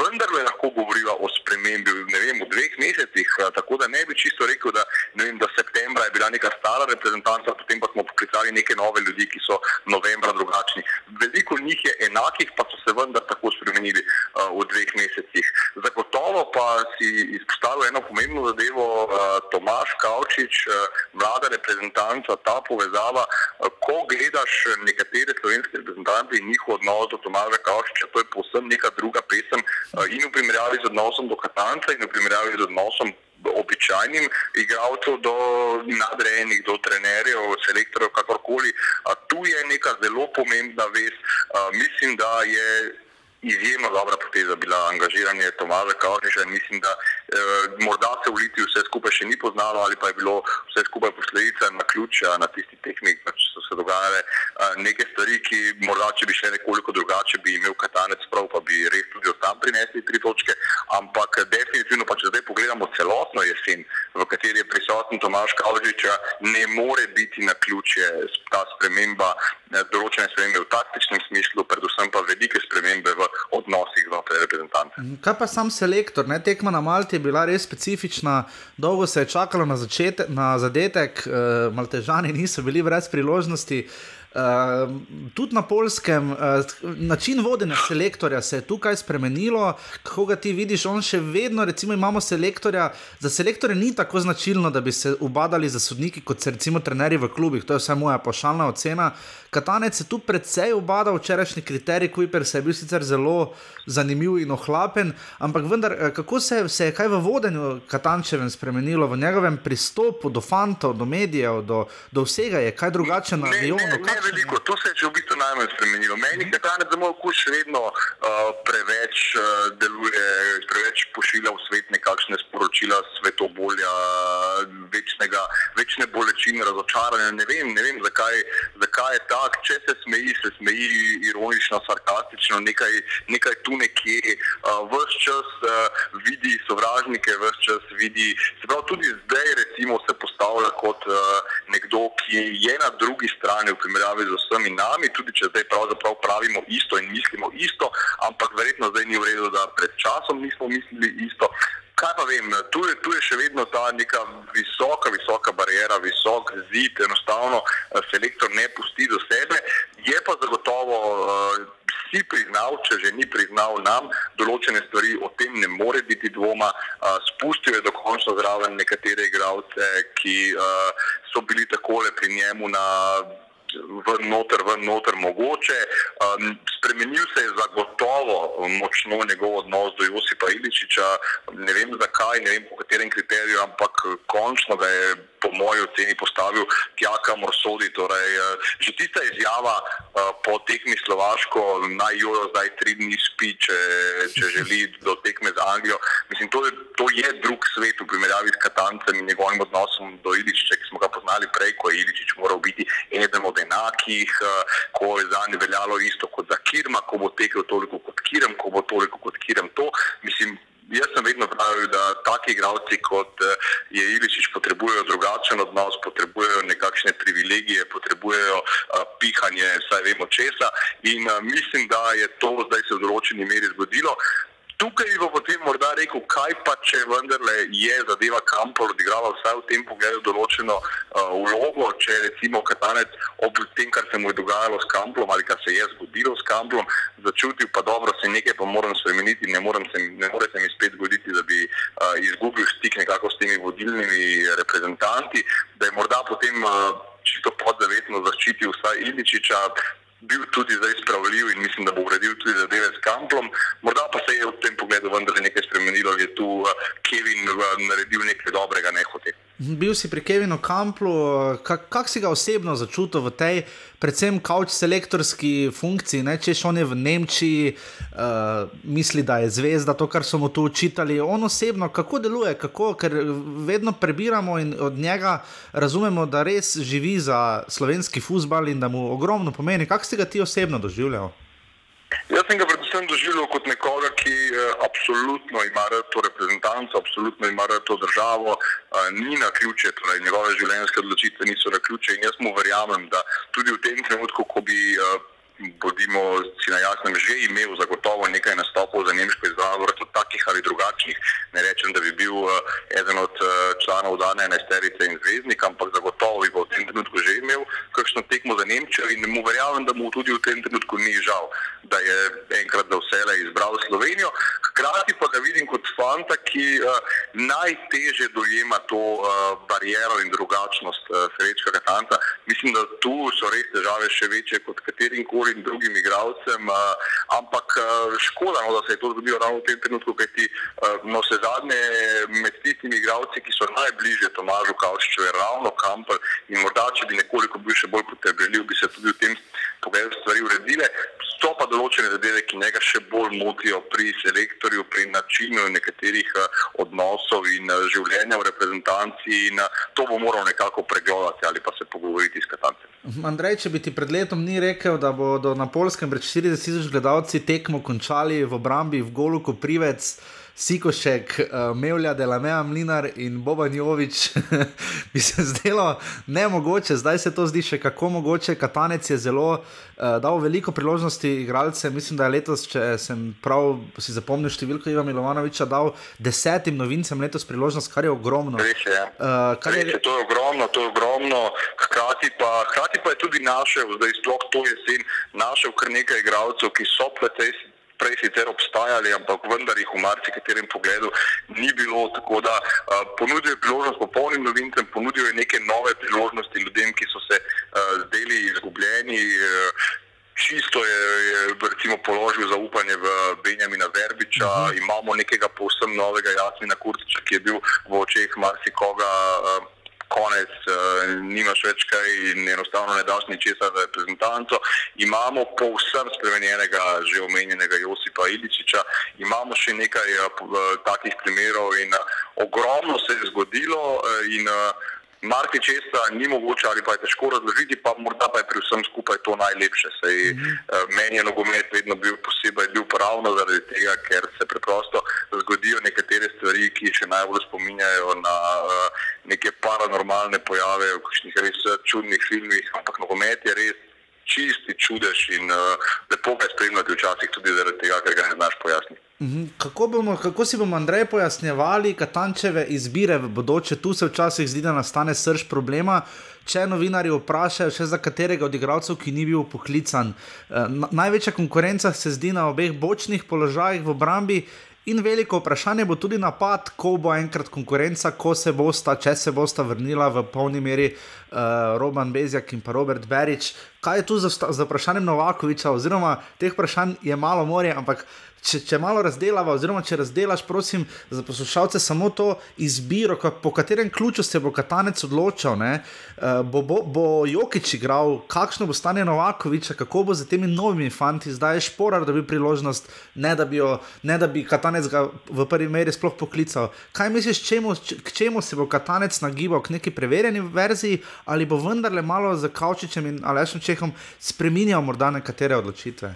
vendarle lahko govorijo o spremembi vem, v dveh mesecih. Uh, tako da ne bi čisto rekel, da, vem, da septembra je bila neka stara reprezentanca, potem pa smo poklicali neke nove ljudi, ki so novembra drugačni. Veliko njih je enakih, pa so se vendar tako spremenili uh, v dveh mesecih. Zagotovo pa si izpostavil eno pomembno zadevo, uh, Tomaš Kavčič, uh, mlada reprezentanca, ta povezava. Uh, ko gledaš nekatere slovenske reprezentante in njihov odnos do Tomaša Kavčiča, to je posebno neka druga pesem in v primerjavi z odnosom do Katanca in v primerjavi z odnosom. Običajnim igralcem, do nadrejenih, do trenerjev, selektorjev, kakorkoli. Tu je neka zelo pomembna vez. Mislim, da je izjemno dobra poteza bila angažiranje Tomaža Kavniša in mislim, da eh, morda se v Litiji vse skupaj še ni poznalo ali pa je bilo vse skupaj posledica na ključa na tisti tehnik, pač so se dogajale eh, neke stvari, ki morda, če bi šle nekoliko drugače, bi imel Katanec prav, pa bi res tudi tam prinesli tri točke, ampak definitivno pa če zdaj pogledamo celotno jesen, v kateri je prisoten Tomaž Kavniša, ne more biti na ključe ta sprememba, eh, določene spremembe v taktičnem smislu, predvsem pa velike spremembe v odnosih znotraj reprezentantov. Mhm. Kaj pa sam selektor? Ne? Tekma na Malti je bila res specifična, dolgo se je čakalo na, začete, na zadetek, uh, Maltežani niso bili brez priložnosti. Uh, tudi na polskem, uh, način vodenja selektorja se je tukaj spremenilo, kako ga ti vidiš. On še vedno, recimo, imamo selektorja. Za selektore ni tako značilno, da bi se ubadali za sodniki, kot se recimo trenerji v klubih. To je vse moja pošaljna ocena. Katanec je tu predvsej ubadal, včerajšnji kriterij, Kuiper se je bil sicer zelo zanimiv in ohlapen, ampak vendar, eh, kako se, se je kaj v vodenju Katančevem spremenilo, v njegovem pristopu do fantov, do medijev, do, do vsega je kaj drugače na avionu? Veliko, to se je v bistvu najmanj spremenilo. Meni je ta za moj okus še vedno uh, preveč uh, deluje, preveč pošilja v svet nekakšne sporočila svetobolja, večnega, večne bolečine, razočaranja. Ne vem, ne vem zakaj, zakaj je tako. Če se smeji, se smeji ironično, sarkastično, nekaj, nekaj tu nekje. Uh, ves čas uh, vidi sovražnike, ves čas vidi. Se pravi, tudi zdaj recimo se postavlja kot uh, nekdo, ki je na drugi strani v primerjavi primerjavi z vsemi nami, tudi če zdaj pravzaprav pravimo isto in mislimo isto, ampak verjetno zdaj ni v redu, da pred časom nismo mislili isto. Kaj pa vem, tu je, tu je še vedno ta neka visoka, visoka barijera, visok zid, enostavno eh, selektor ne pusti do sebe. Je pa zagotovo uh, si priznal, če že ni priznal nam, določene stvari, o tem ne more biti dvoma. Uh, spustil je dokončno zraven nekatere igralce, ki uh, so bili takole pri njemu na ven noter, ven noter mogoče. Um, spremenil se je zagotovo močno njegov odnos do Josipa Iličiča, ne vem zakaj, ne vem po katerem kriteriju, ampak končno ga je po moji oceni postavil tja, kamor sodi. Torej, uh, že tista izjava uh, po tekmi Slovaško, naj jo zdaj tri dni spi, če, če želi do tekme z Anglijo. Mislim, to, je, to je drug svet v primerjavi s Katancem in njegovim odnosom do Iličiča, ki smo ga poznali prej, ko je Iličič moral biti eden od enakih, uh, ko je za njega veljalo isto kot za Kirma, ko bo tekel toliko kot Kirem, ko bo toliko kot Kirem to. Mislim, Jaz sem vedno pravil, da taki igralci kot eh, je Iličič potrebujejo drugačen odnos, potrebujejo nekakšne privilegije, potrebujejo uh, pihanje, saj vemo česa. In uh, mislim, da je to zdaj se v določeni meri zgodilo. Tukaj bi potem morda rekel, kaj pa če vendarle je zadeva Kampor odigrala vsaj v tem pogledu določeno uh, vlogo, če recimo Katanec ob tem, kar se mu je dogajalo s Kamplom ali kar se je zgodilo s Kamplom, začutil, pa dobro, se nekaj pa moram spremeniti, ne, moram se, ne more se mi spet zgoditi, da bi uh, izgubil stik nekako s temi vodilnimi reprezentanti, da je morda potem uh, čisto podzavetno zaščitil vsaj Iličiča, bil tudi zdaj spravljiv in mislim, da bo uredil tudi zadeve s Kamplom. Morda pa se je v tem pogledu vendar nekaj spremenilo, je tu uh, Kevin uh, naredil nekaj dobrega, ne hoče. Bil si pri Kevinu Kamplu, kako kak si ga osebno začutil v tej, predvsem kauč-selektorski funkciji, ne? če on je v Nemčiji, uh, misli, da je zvezda, to, kar so mu tu učitali. On osebno, kako deluje, kako, ker vedno prebiramo in od njega razumemo, da res živi za slovenski futbal in da mu ogromno pomeni. Kako si ga ti osebno doživljal? Jaz sem ga predvsem doživljal kot nekoga, ki eh, absolutno ima to reprezentanco, absolutno ima to državo, eh, ni na ključe, torej njegove življenjske odločitve niso na ključe in jaz mu verjamem, da tudi v tem trenutku, ko bi. Eh, bodimo si na jasnem, že imel zagotovo nekaj nastopov za nemško izbrano, tudi takih ali drugačnih. Ne rečem, da bi bil uh, eden od uh, članov dane enesterice in zvezdnika, ampak zagotovo bi v tem trenutku že imel kakšno tekmo za Nemčijo in mu verjamem, da mu tudi v tem trenutku ni žal, da je enkrat za vse izbral Slovenijo. Hkrati pa ga vidim kot fanta, ki uh, najteže dojema to uh, bariero in drugačnost uh, srečka Katanta. Mislim, da tu so res težave še večje kot katerim koli in drugim igralcem, ampak škoda, no, da se je to zgodilo ravno v tem trenutku, kajti no, se zadnje med tistimi igralci, ki so najbližje Tomažu Kavčiču, je ravno Kampel in morda, če bi nekoliko bil še bolj potrpežljiv, bi se tudi v tem pogledu stvari uredile. So pa določene zadeve, ki njega še bolj motijo pri selektorju, pri načinu nekaterih odnosov in življenja v reprezentanci in to bo moral nekako pregledati ali pa se pogovoriti s Katancem. Andrej, če bi ti pred letom ni rekel, da bodo na polskem pred 40 tisoč gledalci tekmo končali v obrambi v Golu, ko privec. Sikošek, uh, Mevlja, Delamea, Mlinar in Boban Jovič, bi se zdelo nemogoče, zdaj se to zdi še kako mogoče. Katanec je zelo uh, dal veliko priložnosti igralcem. Mislim, da je letos, če sem prav si zapomnil številko Iva Milovanoviča, dal desetim novincem letos priložnost, kar je ogromno. Res je, uh, Res je, je... To je ogromno, to je ogromno. Hkrati pa, hkrati pa je tudi naše, zdaj sploh to jesen, naše kar nekaj igralcev, ki so precej prej sicer obstajali, ampak vendar jih v marsikaterem pogledu ni bilo. Tako da uh, ponudijo priložnost popolnim novincem, ponudijo neke nove priložnosti ljudem, ki so se uh, zdeli izgubljeni. Uh, Čisto je, je recimo, položil zaupanje v Benjamina Verbiča, uh mhm. -huh. imamo nekega povsem novega Jasmina Kurtiča, ki je bil v očeh marsikoga uh, konec, uh, nimaš več kaj in enostavno ne daš ničesar za reprezentanco. Imamo povsem spremenjenega, že omenjenega Josipa Iličiča, imamo še nekaj uh, takih primerov in uh, ogromno se je zgodilo. Uh, in, uh, Marke česa ni mogoče ali pa je težko razložiti, pa morda pa je pri vsem skupaj to najlepše. Sej, mm -hmm. uh, meni je nogomet vedno bil posebej bil pravno zaradi tega, ker se preprosto zgodijo nekatere stvari, ki še najbolj spominjajo na uh, neke paranormalne pojave v kakšnih res čudnih filmih, ampak nogomet je res čisti čudež in uh, lepo ga je spremljati včasih tudi zaradi tega, ker ga ne znaš pojasniti. Mhm. Kako, bomo, kako si bomo, Andrej, pojasnjevali katančeve izbire v bodoče? Tu se včasih zdi, da nastane srč problema. Če novinari vprašajo, še za katerega od igralcev, ki ni bil poklican. Eh, največja konkurenca se zdi na obeh bočnih položajih v obrambi. In veliko vprašanje bo tudi napad, ko bo enkrat konkurenca, ko se bosta, če se bosta vrnila v polni meri uh, Roman Bezjak in pa Robert Berič. kaj je tu za, za vprašanje Novakoviča, oziroma teh vprašanj je malo more, ampak če, če malo razdelava, oziroma če razdelaš, prosim, za poslušalce samo to izbiro, po katerem ključu se bo Katanec odločal. Uh, bo, bo, bo Jokič igral, kakšno bo stanje Novakoviča, kako bo z temi novimi fanti, zdaj je šporar, da bi priložnost, ne da bi, jo, ne da bi Katanec ga v prvi meri sploh poklical. Kaj misliš, čemu, k čemu se bo Katanec nagibal, k neki preverjeni verziji ali bo vendarle malo za Kaučičem in Alešem Čehom spremenjal morda nekatere odločitve?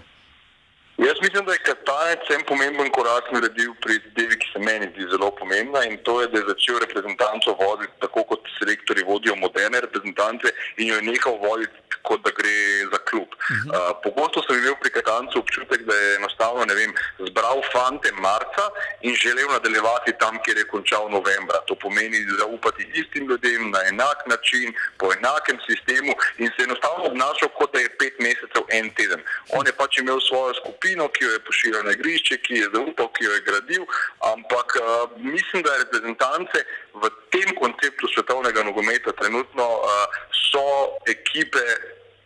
Jaz mislim, da je Katanec en pomemben korak naredil pri zadevi, ki se meni zdi zelo pomembna in to je, da je začel reprezentanco voditi tako, kot selektori vodijo moderne reprezentance in jo je nehal voditi kot da gre za klub. Uh, pogosto sem imel pri Katancu občutek, da je enostavno vem, zbral fante marca in želel nadaljevati tam, kjer je končal novembra. To pomeni zaupati istim ljudem na enak način, po enakem sistemu in se enostavno obnašal, kot da je pet mesecev en teden. On je pač imel svojo skupino, ki jo je pošiljal na igrišče, ki je zaupal, ki jo je gradil, ampak uh, mislim, da je reprezentance v tem konceptu svetovnega nogometa trenutno uh, so ekipe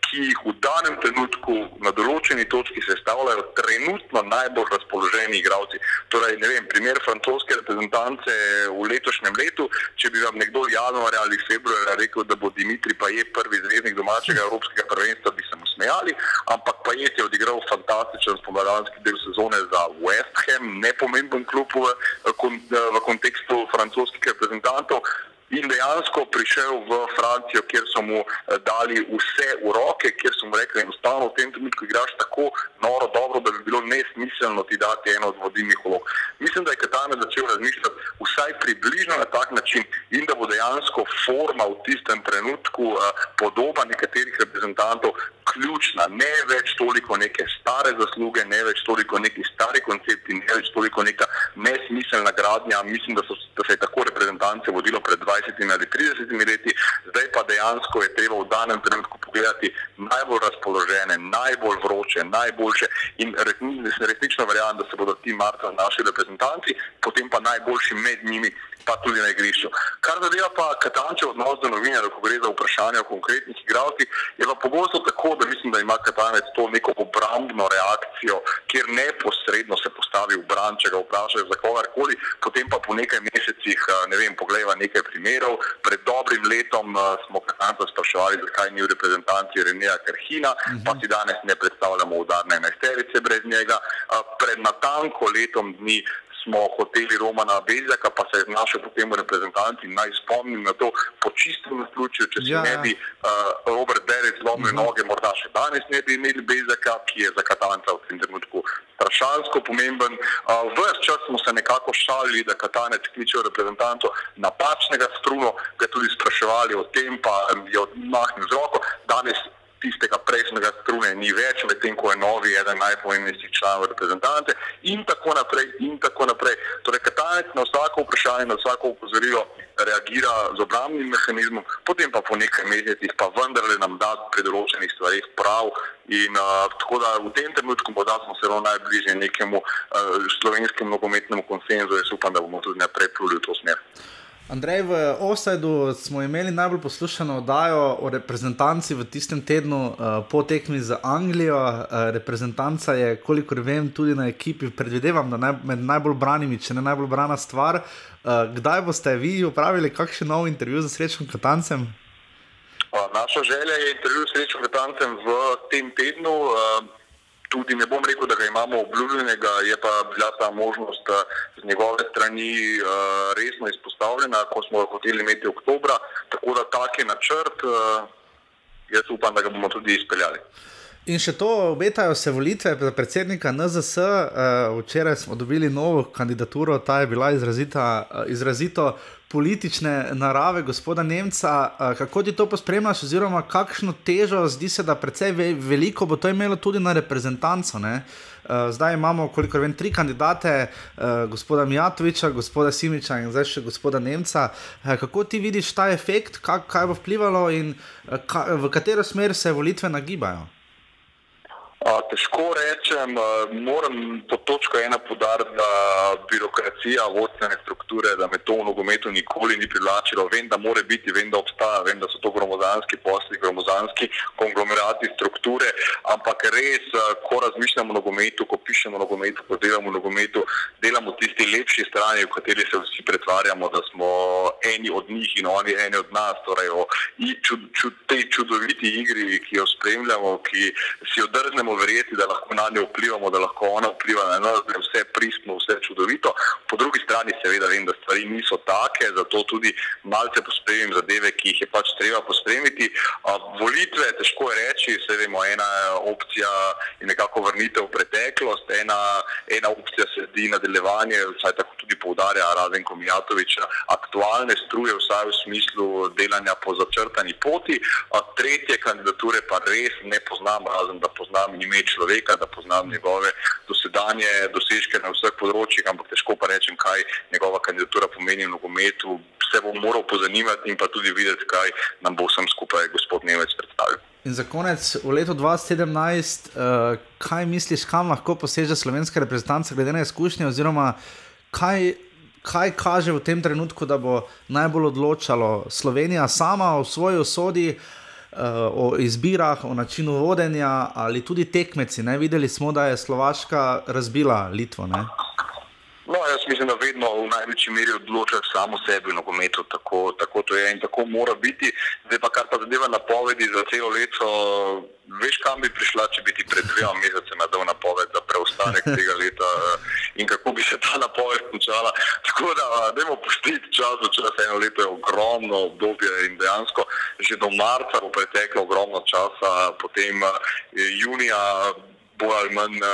ki jih v danem trenutku na določeni točki sestavljajo trenutno najbolj razpoloženi igralci. Torej, ne vem, primer francoske reprezentance v letošnjem letu, če bi vam nekdo januarja ali februarja rekel, da bo Dimitri Pajet prvi zvezdnik domačega evropskega prvenstva, bi se mu smejali, ampak Pajet je odigral fantastičen spomladanski del sezone za West Ham, nepomemben klub v, v kontekstu francoskih reprezentantov in dejansko prišel v Francijo, kjer so mu eh, dali vse v roke, kjer so mu rekli, enostavno v tem trenutku igraš tako noro dobro, da bi bilo nesmiselno ti dati eno od vodilnih vlog. Mislim, da je Katana začel razmišljati vsaj približno na tak način in da bo dejansko forma v tistem trenutku uh, podoba nekaterih reprezentantov ključna, ne več toliko neke stare zasluge, ne več toliko neki stari koncepti, ne več toliko neka nesmiselna gradnja. Mislim, da, so, da se je tako reprezentance vodilo pred 20 20 ali 30 leti, zdaj pa dejansko je treba v danem trenutku pogledati najbolj razpoložene, najbolj vroče, najboljše in resnično verjamem, da se bodo ti marca naši reprezentanti, potem pa najboljši med njimi pa tudi na igrišču. Kar zadeva pa Katanče odnos do novinarjev, ko gre za vprašanje o konkretnih igralcih, je pa pogosto tako, da mislim, da ima Katanec to neko obrambno reakcijo, kjer neposredno se postavi v bran, če ga vprašajo za kogarkoli, potem pa po nekaj mesecih, ne vem, pogleda nekaj primerov. Pred dobrim letom smo Katanca spraševali, zakaj ni v reprezentanci Renija Kerhina, uh -huh. pa si danes ne predstavljamo udarne enajsterice brez njega. Pred natanko letom dni smo hoteli Romana Beljaka, pa se je znašel potem v reprezentanci. Naj spomnim na to, po čistem naključju, če se ja. ne bi uh, Robert Derek zlomil uh mhm. -huh. noge, morda še danes ne bi imeli Beljaka, ki je za Katanca v tem trenutku strašansko pomemben. Uh, Ves čas smo se nekako šalili, da Katanec kliče v reprezentanco napačnega struno, ga tudi spraševali o tem, pa je odmahnil z roko. Danes tistega prejšnjega strune ni več, medtem ko je novi, eden najpomembnejših članov reprezentante, in tako naprej. In tako naprej. Torej, Katanec na vsako vprašanje, na vsako upozorilo reagira z obrambnim mehanizmom, potem pa po nekaj mesecih pa vendarle nam da pri določenih stvarih prav. In uh, tako da v tem trenutku morda smo zelo najbližje nekemu uh, slovenskemu nogometnemu konsenzu, jaz upam, da bomo tudi naprej pluli v to smer. Andrej, v Osajdu smo imeli najbolj poslušano oddajo o reprezentanci v tistem tednu uh, po tekmi z Anglijo. Uh, reprezentanca je, kolikor vem, tudi na ekipi, predvidevam, da naj, med najbolj branimi, če ne najbolj brana stvar. Uh, kdaj boste vi upravili kakšen nov intervju z srečnim Katancem? Naša želja je intervju s srečnim Katancem v tem tednu. Uh, tudi ne bom rekel, da ga imamo obljubljenega, je pa bila ta možnost eh, z njegove strani uh, resno izpostavljena, ko smo jo hoteli imeti oktobra. Tako da tak je načrt, uh, jaz upam, da ga bomo tudi izpeljali. In še to, obetajo se volitve za predsednika NZS. Včeraj smo dobili novo kandidaturo, ta je bila izrazita, izrazito politične narave, gospoda Nemca. Kako ti to pospremljaš, oziroma kakšno težo zdi se, da precej veliko bo to imelo tudi na reprezentanco? Ne? Zdaj imamo, koliko vem, tri kandidate, gospoda Mijatoviča, gospoda Simiča in zdaj še gospoda Nemca. Kako ti vidiš ta efekt, kaj bo vplivalo in v katero smer se volitve nagibajo? Težko rečem, moram po točko ena podariti, da birokracija, vodstvene strukture, da me to v nogometu nikoli ni privlačilo. Vem, da more biti, vem, da obstaja, vem, da so to gromozanski posli, gromozanski konglomerati strukture, ampak res, ko razmišljamo o nogometu, ko pišemo o nogometu, ko delamo o nogometu, delamo tisti lepši strani, v kateri se vsi pretvarjamo, da smo eni od njih in oni eni od nas. Torej, o čud, čud, tej čudoviti igri, ki jo spremljamo, ki si jo drznemo moramo verjeti, da lahko na njo vplivamo, da lahko ona vpliva na nas, da je vse pristno, vse čudovito. Po drugi strani, seveda, vem, da stvari niso take, zato tudi malce pospremim zadeve, ki jih je pač treba pospremiti. Volitve, težko je reči, se vemo, ena opcija je nekako vrnitev v preteklost, ena, ena opcija se zdi nadaljevanje, vsaj tako tudi poudarja Razen Komijatovič, aktualne struje, vsaj v smislu delanja po začrtani poti. Tretje kandidature pa res ne poznam, razen da poznam ime človeka, da poznam njegove dosedanje dosežke na vseh področjih, ampak težko pa rečem, kaj njegova kandidatura pomeni v nogometu. Se bom moral pozanimati in pa tudi videti, kaj nam bo vsem skupaj gospod Nemec predstavil. In za konec, v letu 2017, uh, eh, kaj misliš, kam lahko poseže slovenska reprezentanca, glede na izkušnje, oziroma kaj, kaj kaže v tem trenutku, da bo najbolj odločalo Slovenija sama o svoji usodi? O izbirah, o načinu vodenja ali tudi tekmeci. Ne? Videli smo, da je Slovaška razbila Litvo. Ne? No, jaz mislim, da vedno v največji meri odločajo samo sebi v nogometu, tako, tako to je in tako mora biti. Zdaj pa kar pa zadeva napovedi za celo leto, veš, kam bi prišla, če bi ti pred dvema mesecema dal napoved za preostanek tega leta in kako bi se ta napoved končala. Tako da, dajmo pustiti čas, da čas eno leto je ogromno obdobje in dejansko že do marca bo preteklo ogromno časa, potem junija bolj ali manj uh,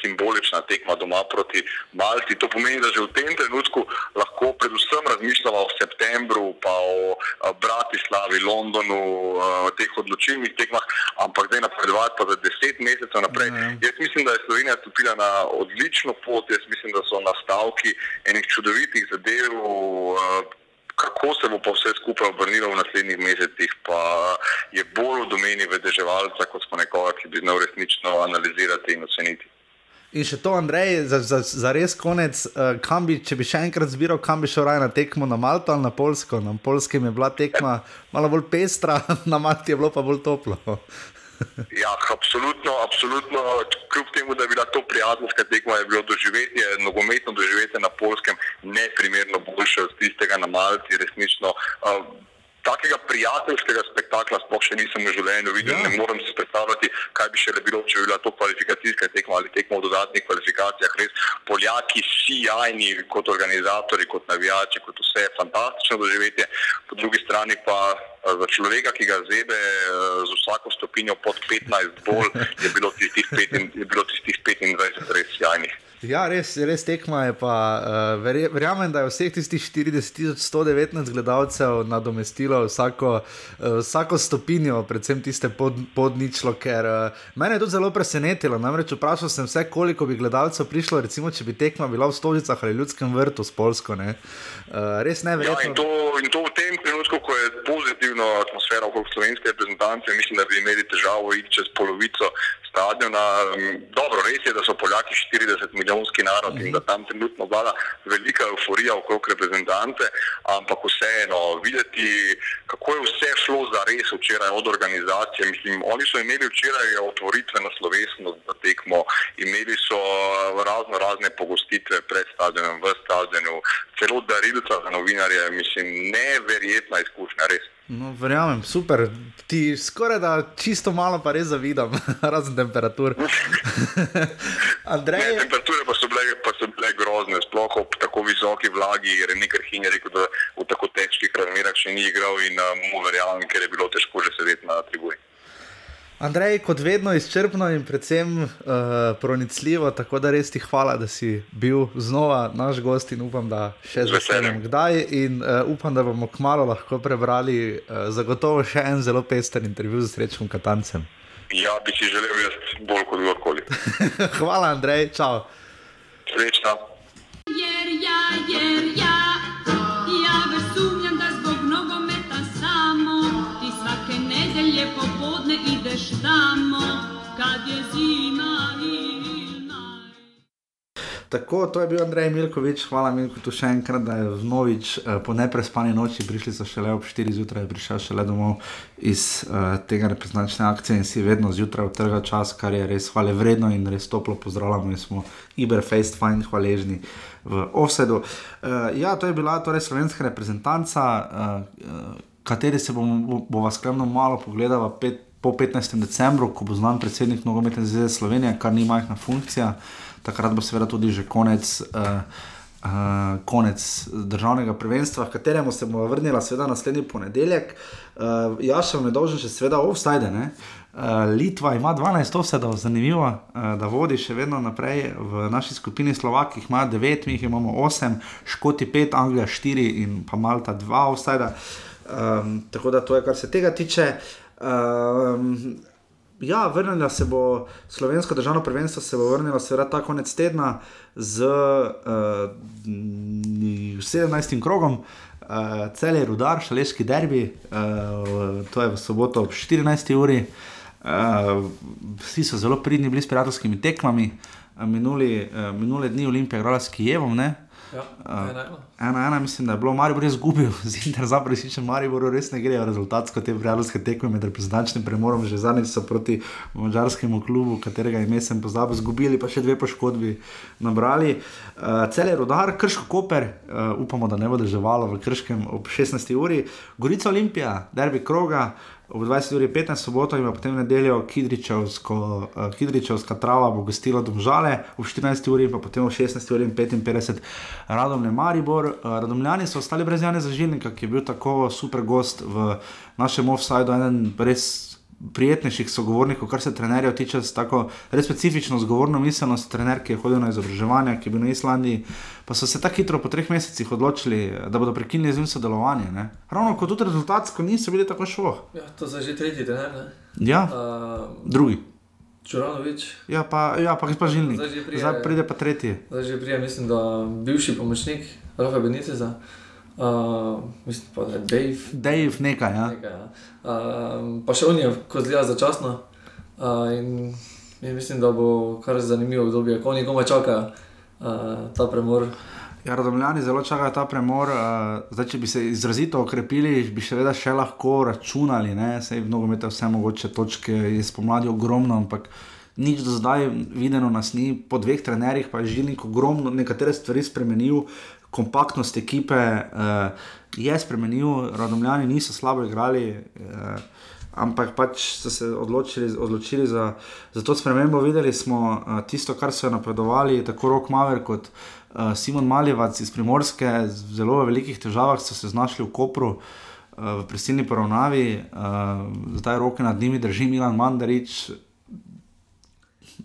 simbolična tekma doma proti Malti. To pomeni, da že v tem trenutku lahko predvsem razmišljamo o septembru, pa o uh, Bratislavi, Londonu, uh, teh odločilnih tekmah, ampak zdaj napredovati pa za deset mesecev naprej. Mm. Jaz mislim, da je Slovenija stopila na odlično pot, jaz mislim, da so nastavki enih čudovitih zadev. Uh, kako se bo pa vse skupaj obrnilo v naslednjih mesecih, pa je bolj v domeni vedeževalca, kot smo nekoga, ki bi znal resnično analizirati in oceniti. In še to, Andrej, za, za, za res konec, uh, bi, če bi še enkrat zbiral, kam bi šel raje na tekmo, na Malto ali na Polsko. Na Polskem je bila tekma malo bolj pestra, na Malti je bilo pa bolj toplo. Ja, absolutno, absolutno. Kljub temu, da je bila to prijateljska tekma, je bilo doživetje, nogometno doživetje na polskem, neprimerno boljše od tistega na Malti. Resnično, uh, takega prijateljskega spektakla sploh še nisem v življenju videl. Ja. Ne morem si predstavljati, kaj bi še le bilo, če bi bila to kvalifikacijska tekma ali tekma v dodatnih kvalifikacijah. Res Poljaki, vsi jajni kot organizatori, kot navijači, kot vse fantastično doživetje. Po drugi strani pa za človeka, ki ga zebe z vsako stopinjo pod 15 bolj, je bilo tistih, 5, je bilo tistih 25 res jajnih. Ja, res, res tekma je. Pa, uh, verjamem, da je vseh tistih 40.119 gledalcev nadomestilo vsako, uh, vsako stopinjo, predvsem tiste pod, pod ničlo. Ker uh, mene je to zelo presenetilo. Namreč vprašal sem se, koliko bi gledalcev prišlo, recimo, če bi tekma bila v Stolicah ali Ljudskem vrtu s Polsko. Uh, res ne vem. Ja, in, in to v tem trenutku, ko je pozitivna atmosfera okrog slovenske reprezentance, mislim, da bi imeli težavo iti čez polovico stadiona. Dobro, res je, da so Poljaki 40 milijonski narod in da tam trenutno vlada velika euforija okrog reprezentante, ampak vseeno videti, kako je vse šlo za res včeraj od organizacije. Mislim, oni so imeli včeraj otvoritveno slovesnost za tekmo, imeli so razno razne pogostitve pred stadionom, v stadionu, celo darilca za novinarje. Mislim, neverjetna izkušnja, res. No, verjamem, super. Ti skoraj da čisto malo, pa res zavidam, razen temperatur. Andrej... temperature pa so, bile, pa so bile grozne, sploh ob tako visoki vlagi, jer je nekaj hinja rekel, da v tako težkih razmerah še ni igral in um, mu verjamem, ker je bilo težko že sedeti na tribuni. Andrej, kot vedno izčrpno in predvsem uh, pronicljivo, tako da res ti hvala, da si bil znova naš gost in upam, da še z veseljem kdaj. In uh, upam, da bomo kmalo lahko prebrali uh, zagotovo še en zelo pester intervju z srečnim Katancem. Ja, bi si želel jaz bolj kot kdorkoli. hvala, Andrej, čau. Srečno. Jer ja, jer ja. Tamo kad je zima Tako, to je bil Andrej Milkovič, hvala Milko tu še enkrat, da je vnovič uh, po neprespani noči prišli so šele ob 4 zjutraj, prišel šele domov iz uh, tega reprezentačne akcije in si vedno zjutraj utrga čas, kar je res hvale vredno in res toplo pozdravljamo in smo Iberfaced fajn hvaležni v offsetu. Uh, ja, to je bila torej slovenska reprezentanca, uh, uh, kateri se bomo bo skrbno malo pogledali po 15. decembru, ko bo znan predsednik nogometne zveze Slovenije, kar ni majhna funkcija takrat bo seveda tudi že konec. Uh, Uh, konec državnega prvenstva, v katerem se bomo vrnili, seveda naslednji ponedeljek. Uh, jaz sem nedolžen, še seveda, offside. Uh, Litva ima 12 offsajdov, zanimivo, uh, da vodi še vedno naprej v naši skupini Slovaki, jih ima 9, mi jih imamo 8, Škoti 5, Anglija 4 in pa Malta 2 offsajda. Um, tako da to je, kar se tega tiče. Um, Ja, vrnila se bo slovensko državno prvenstvo, se bo vrnila seveda ta konec tedna z uh, eh, 17. krogom, uh, cel je rudar, šaleški derbi, uh, to je v soboto ob 14. uri. Uh, vsi so zelo pridni bili s prijateljskimi tekmami, uh, minuli, uh, minule dni Olimpije, igrala s Kijevom, ne? Ja, ena, ena. ena, mislim, da je bilo Marijo res izgubil, z Inter za presičen Marijo, res ne grejo rezultatsko te prijateljske tekme med reprezentančnim premorom, že zadnjič so proti mačarskemu klubu, katerega ime sem pozabil, izgubili pa še dve poškodbi nabrali. Uh, cel je rodar, krško koper, uh, upamo, da ne bo državalo v krškem ob 16. uri, Gorica Olimpija, derbi kroga ob 20.15 soboto in potem nedeljo uh, Kidričevska trava bo gostila domžale, ob 14.00 in potem ob 16.55 Radomne Maribor. Uh, Radomljani so ostali brez Jana Zažilnika, ki je bil tako super gost v našem offsajdu, eden res prijetnejših sogovornikov, kar se trenerjev tiče, tako res specifično zgovorno miselnost. Trener, ki je hodil na izobraževanje, ki je bil na Islandiji, pa so se tako hitro po treh mesecih odločili, da bodo prekinili z njim sodelovanje. Ne? Ravno kot tudi rezultatsko niso bili tako šlo. Ja, to je že tretji trener. Ne? Ja, uh, drugi. Čuranovič. Ja, pa, ja, pa pa žilnik. Zdaj, prije, Zdaj pride pa tretji. Zdaj že prije, mislim, da bivši pomočnik Rafa Beniteza. Uh, mislim pa, da je Dave. Dave, nekaj. Ja. nekaj ja. uh, pa še on je, ko zgleda začasno. Uh, in, in mislim, da bo kar zanimivo obdobje, ko oni komaj čakajo uh, ta premor. Ja, Radomljani zelo čakajo ta premor. Uh, zdaj, če bi se izrazito okrepili, bi še vedno še lahko računali. Sej v nogometu vse mogoče točke je spomladi ogromno, ampak nič do zdaj videno nas ni. Po dveh trenerjih pa je žilnik ogromno nekatere stvari spremenil kompaktnost ekipe uh, je spremenil, radomljani niso slabo igrali, uh, ampak pač so se odločili, odločili za, za to spremembo. Videli smo uh, tisto, kar so napredovali, tako Rok Maver kot uh, Simon Maljevac iz Primorske, z zelo velikih težavah so se znašli v Kopru. V prisilni poravnavi, uh, zdaj roke nad njimi drži Milan Mandarič.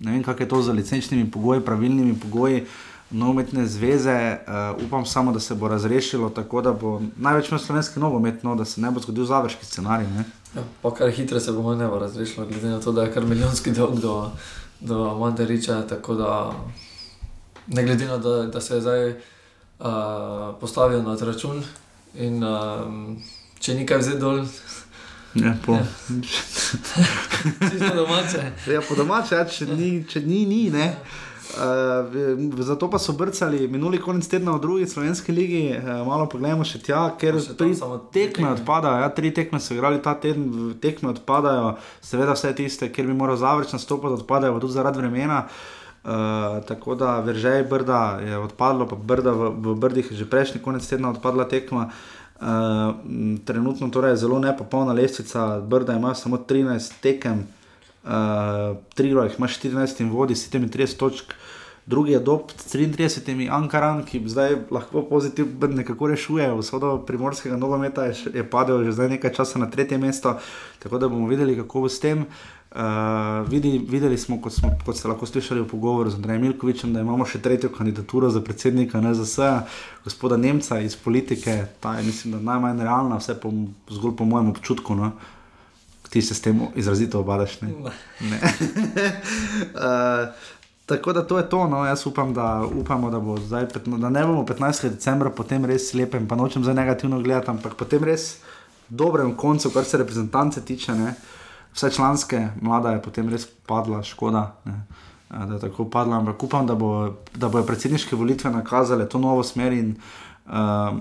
Ne vem, kako je to z licenčnimi pogoji, pravilnimi pogoji. Uh, nogometne zveze, uh, upam samo, da se bo razrešilo tako, da bo največ imel slovenski nogomet, no, da se ne bo zgodil završki scenarij. Ja, pa kar hitro se bo ne bo razrešilo, glede na to, da je kar milijonski dolg do, do Mandariča. Tako da ne glede na to, da, da se je zdaj uh, postavil na račun in um, če nekaj vzeti dol. Ja, po ja. domače. Ja, po domače, ja, če, ni, če ni, ni. Ne. Ja. Uh, zato pa so brcali minuli konec tedna v drugi slovenski ligi, uh, malo pogledamo še tja, ker še tri tekme odpadajo. Ja, tri tekme so igrali ta teden, tekme odpadajo, seveda vse tiste, kjer bi moral zavrč nastopati, odpadajo tudi zaradi vremena. Uh, tako da veržej brda je odpadlo, pa brda v, v brdih je že prejšnji konec tedna odpadla tekma. Uh, trenutno torej je zelo nepopolna lestvica, brda ima samo 13 tekem uh, Trilo jih ima 14 in vodi 37 točk, drugi je dob 33, Ankaran, ki zdaj lahko pozitivno nekako rešuje vsodo primorskega nogometa, je, je padel že zdaj nekaj časa na tretje mesto, tako da bomo videli, kako bo s tem. Uh, vidi, videli smo kot, smo, kot ste lahko slišali v pogovoru z Andrejem Milkovičem, da imamo še tretjo kandidaturo za predsednika NZS, gospoda Nemca iz politike, ta je, mislim, najmanj realna, vse po, zgolj po mojem občutku. No ti se s tem izrazito obadaš. Ne? Ne. uh, tako da to je to. No. Jaz upam, da, upamo, da, bo zdaj, da ne bomo 15. decembra potem res lepem, pa nočem za negativno gledati, ampak potem res dobrem koncu, kar se reprezentance tiče. Ne. vse članske, mlada je potem res padla, škoda. Ne. Da je tako padla, ampak upam, da, bo, da bojo predsedniške volitve nakazale to novo smer in uh,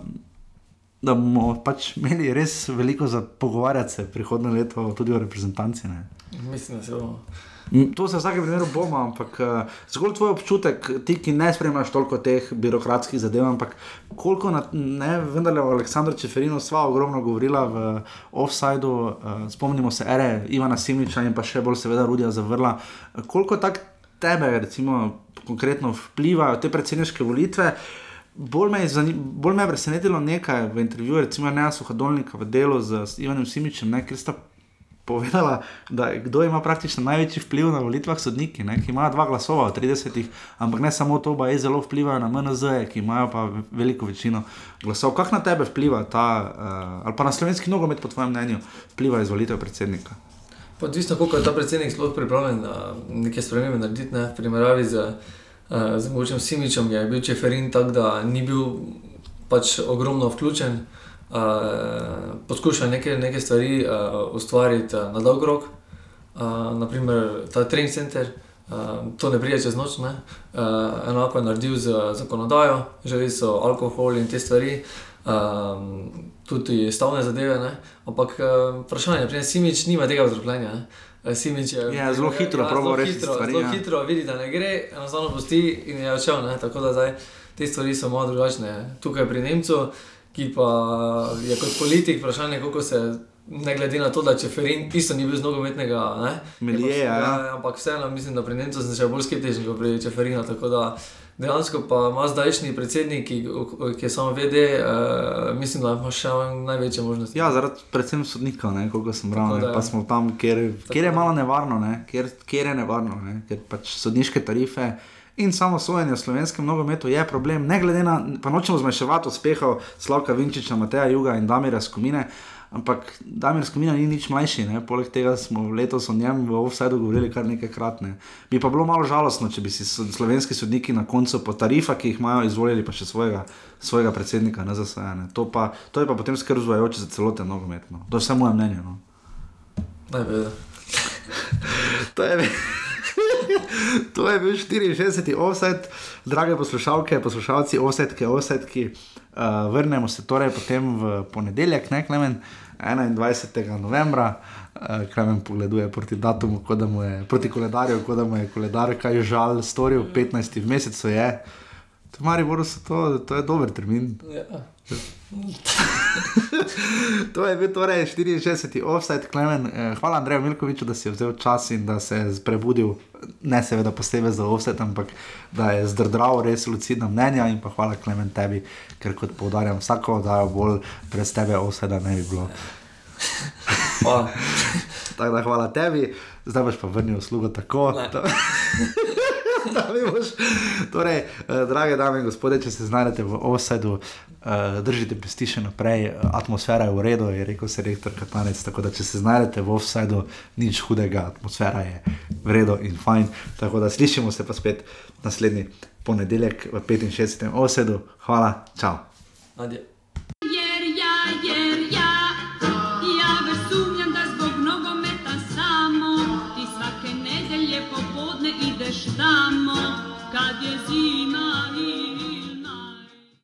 da bomo pač imeli res veliko za pogovarjati se prihodne leto, tudi o reprezentanci. Ne. Mislim, da se bomo. To se v vsakem primeru bomo, ampak uh, zgolj tvoj občutek, ti, ki ne spremljaš toliko teh birokratskih zadev, ampak koliko na, ne, vendar je o Aleksandru Čeferinu sva ogromno govorila v offsajdu, uh, spomnimo se ere Ivana Simniča in pa še bolj seveda Rudija Zavrla, koliko tak tebe, recimo, konkretno vplivajo te predsedniške volitve. Bolj me, je, bolj me je presenetilo nekaj v intervjuju, recimo Neja Suhodolnika v delu z Ivanom Simičem, ne, ker sta povedala, da kdo ima praktično največji vpliv na volitvah, sodniki, ne, ki imajo dva glasova od 30, ampak ne samo to, pa je zelo vplivajo na MNZ, ki imajo pa veliko večino glasov. Kako na tebe vpliva ta, uh, ali pa na slovenski nogomet, po tvojem mnenju, vpliva izvolitev predsednika? Odvisno, koliko je ta predsednik sploh pripravljen na neke spremembe narediti, ne, v primerjavi z, uh, z mogočim Simičem, je bil Čeferin tak, da ni bil pač ogromno vključen uh, poskušajo neke, neke stvari uh, ustvariti uh, na dolg rok, uh, naprimer ta trening center. Uh, to ne pride čez noč, uh, enako je naredil z zakonodajo, želi so alkohol in te stvari, um, tudi stavne zadeve. Ne? Ampak uh, vprašanje je, da Simič nima tega vzropljenja. Simič je ja, zelo hitro, ja, zelo hitro, stvari, zelo ja. hitro vidi, da ne gre, enostavno pusti in je odšel. Tako da zdaj, te stvari so malo drugačne. Tukaj pri Nemcu ki pa je kot politik, vprašanje, kako se. Ne glede na to, da če Ferin isto ni bil z nogometnega, Milije, ja. ja. Ampak vseeno mislim, da pri Nemcu sem še bolj skeptičen kot pri Čeferinu. Tako da dejansko pa ima zdajšnji predsednik, ki, ki je samo VD, uh, mislim, da ima še največje možnosti. Ja, zaradi predvsem sodnika, koliko sem bral, pa smo tam, kjer, kjer je malo nevarno, ne? kjer, kjer je nevarno, ne? ker pač sodniške tarife in samo sojenje v slovenskem nogometu je problem, ne glede na, pa nočemo zmanjševati uspehov Slavka Vinčiča, Mateja Juga in Damira Skomine. Ampak Damir Skomina ni nič mlajši, ne? poleg tega smo letos o njem v offsajdu govorili kar nekajkrat. Ne? Bi pa bilo malo žalostno, če bi si slovenski sodniki na koncu po tarifah, ki jih imajo, izvolili pa še svojega, svojega predsednika na zasajanje. To, to je pa potem skrb zvajajoče za celoten nogomet. No? To je samo moje mnenje. No? To je. to je bil 64. offset, drage poslušalke, poslušalci, offsetke, offsetki. Uh, vrnemo se torej potem v ponedeljek, ne klemen, 21. novembra. Uh, klemen pogleduje proti datumu, je, proti koledarju, kot da mu je koledar kaj žal storil, 15. v mesecu je. To, Maribor, to, to je dober termin. Ja. to je bil torej 64. offset, Klemen. Eh, hvala Andreju Milkoviču, da si je vzel čas in da se je prebudil, ne seveda posebej za offset, ampak da je zdrdral res lucidna mnenja. In pa hvala Klemen tebi, ker kot poudarjam, vsako oddajo bolj brez tebe offseta ne bi bilo. Tako da hvala tebi, zdaj boš pa vrnil uslugo tako. torej, eh, drage dame in gospode, če se znajdete v offsetu, uh, držite pesti še naprej, atmosfera je v redu, je rekel se rektor Katanec. Tako da, če se znajdete v offsetu, nič hudega, atmosfera je v redu in fajn. Tako da slišimo se pa spet naslednji ponedeljek v 65. offsetu. Hvala, čau. Adje.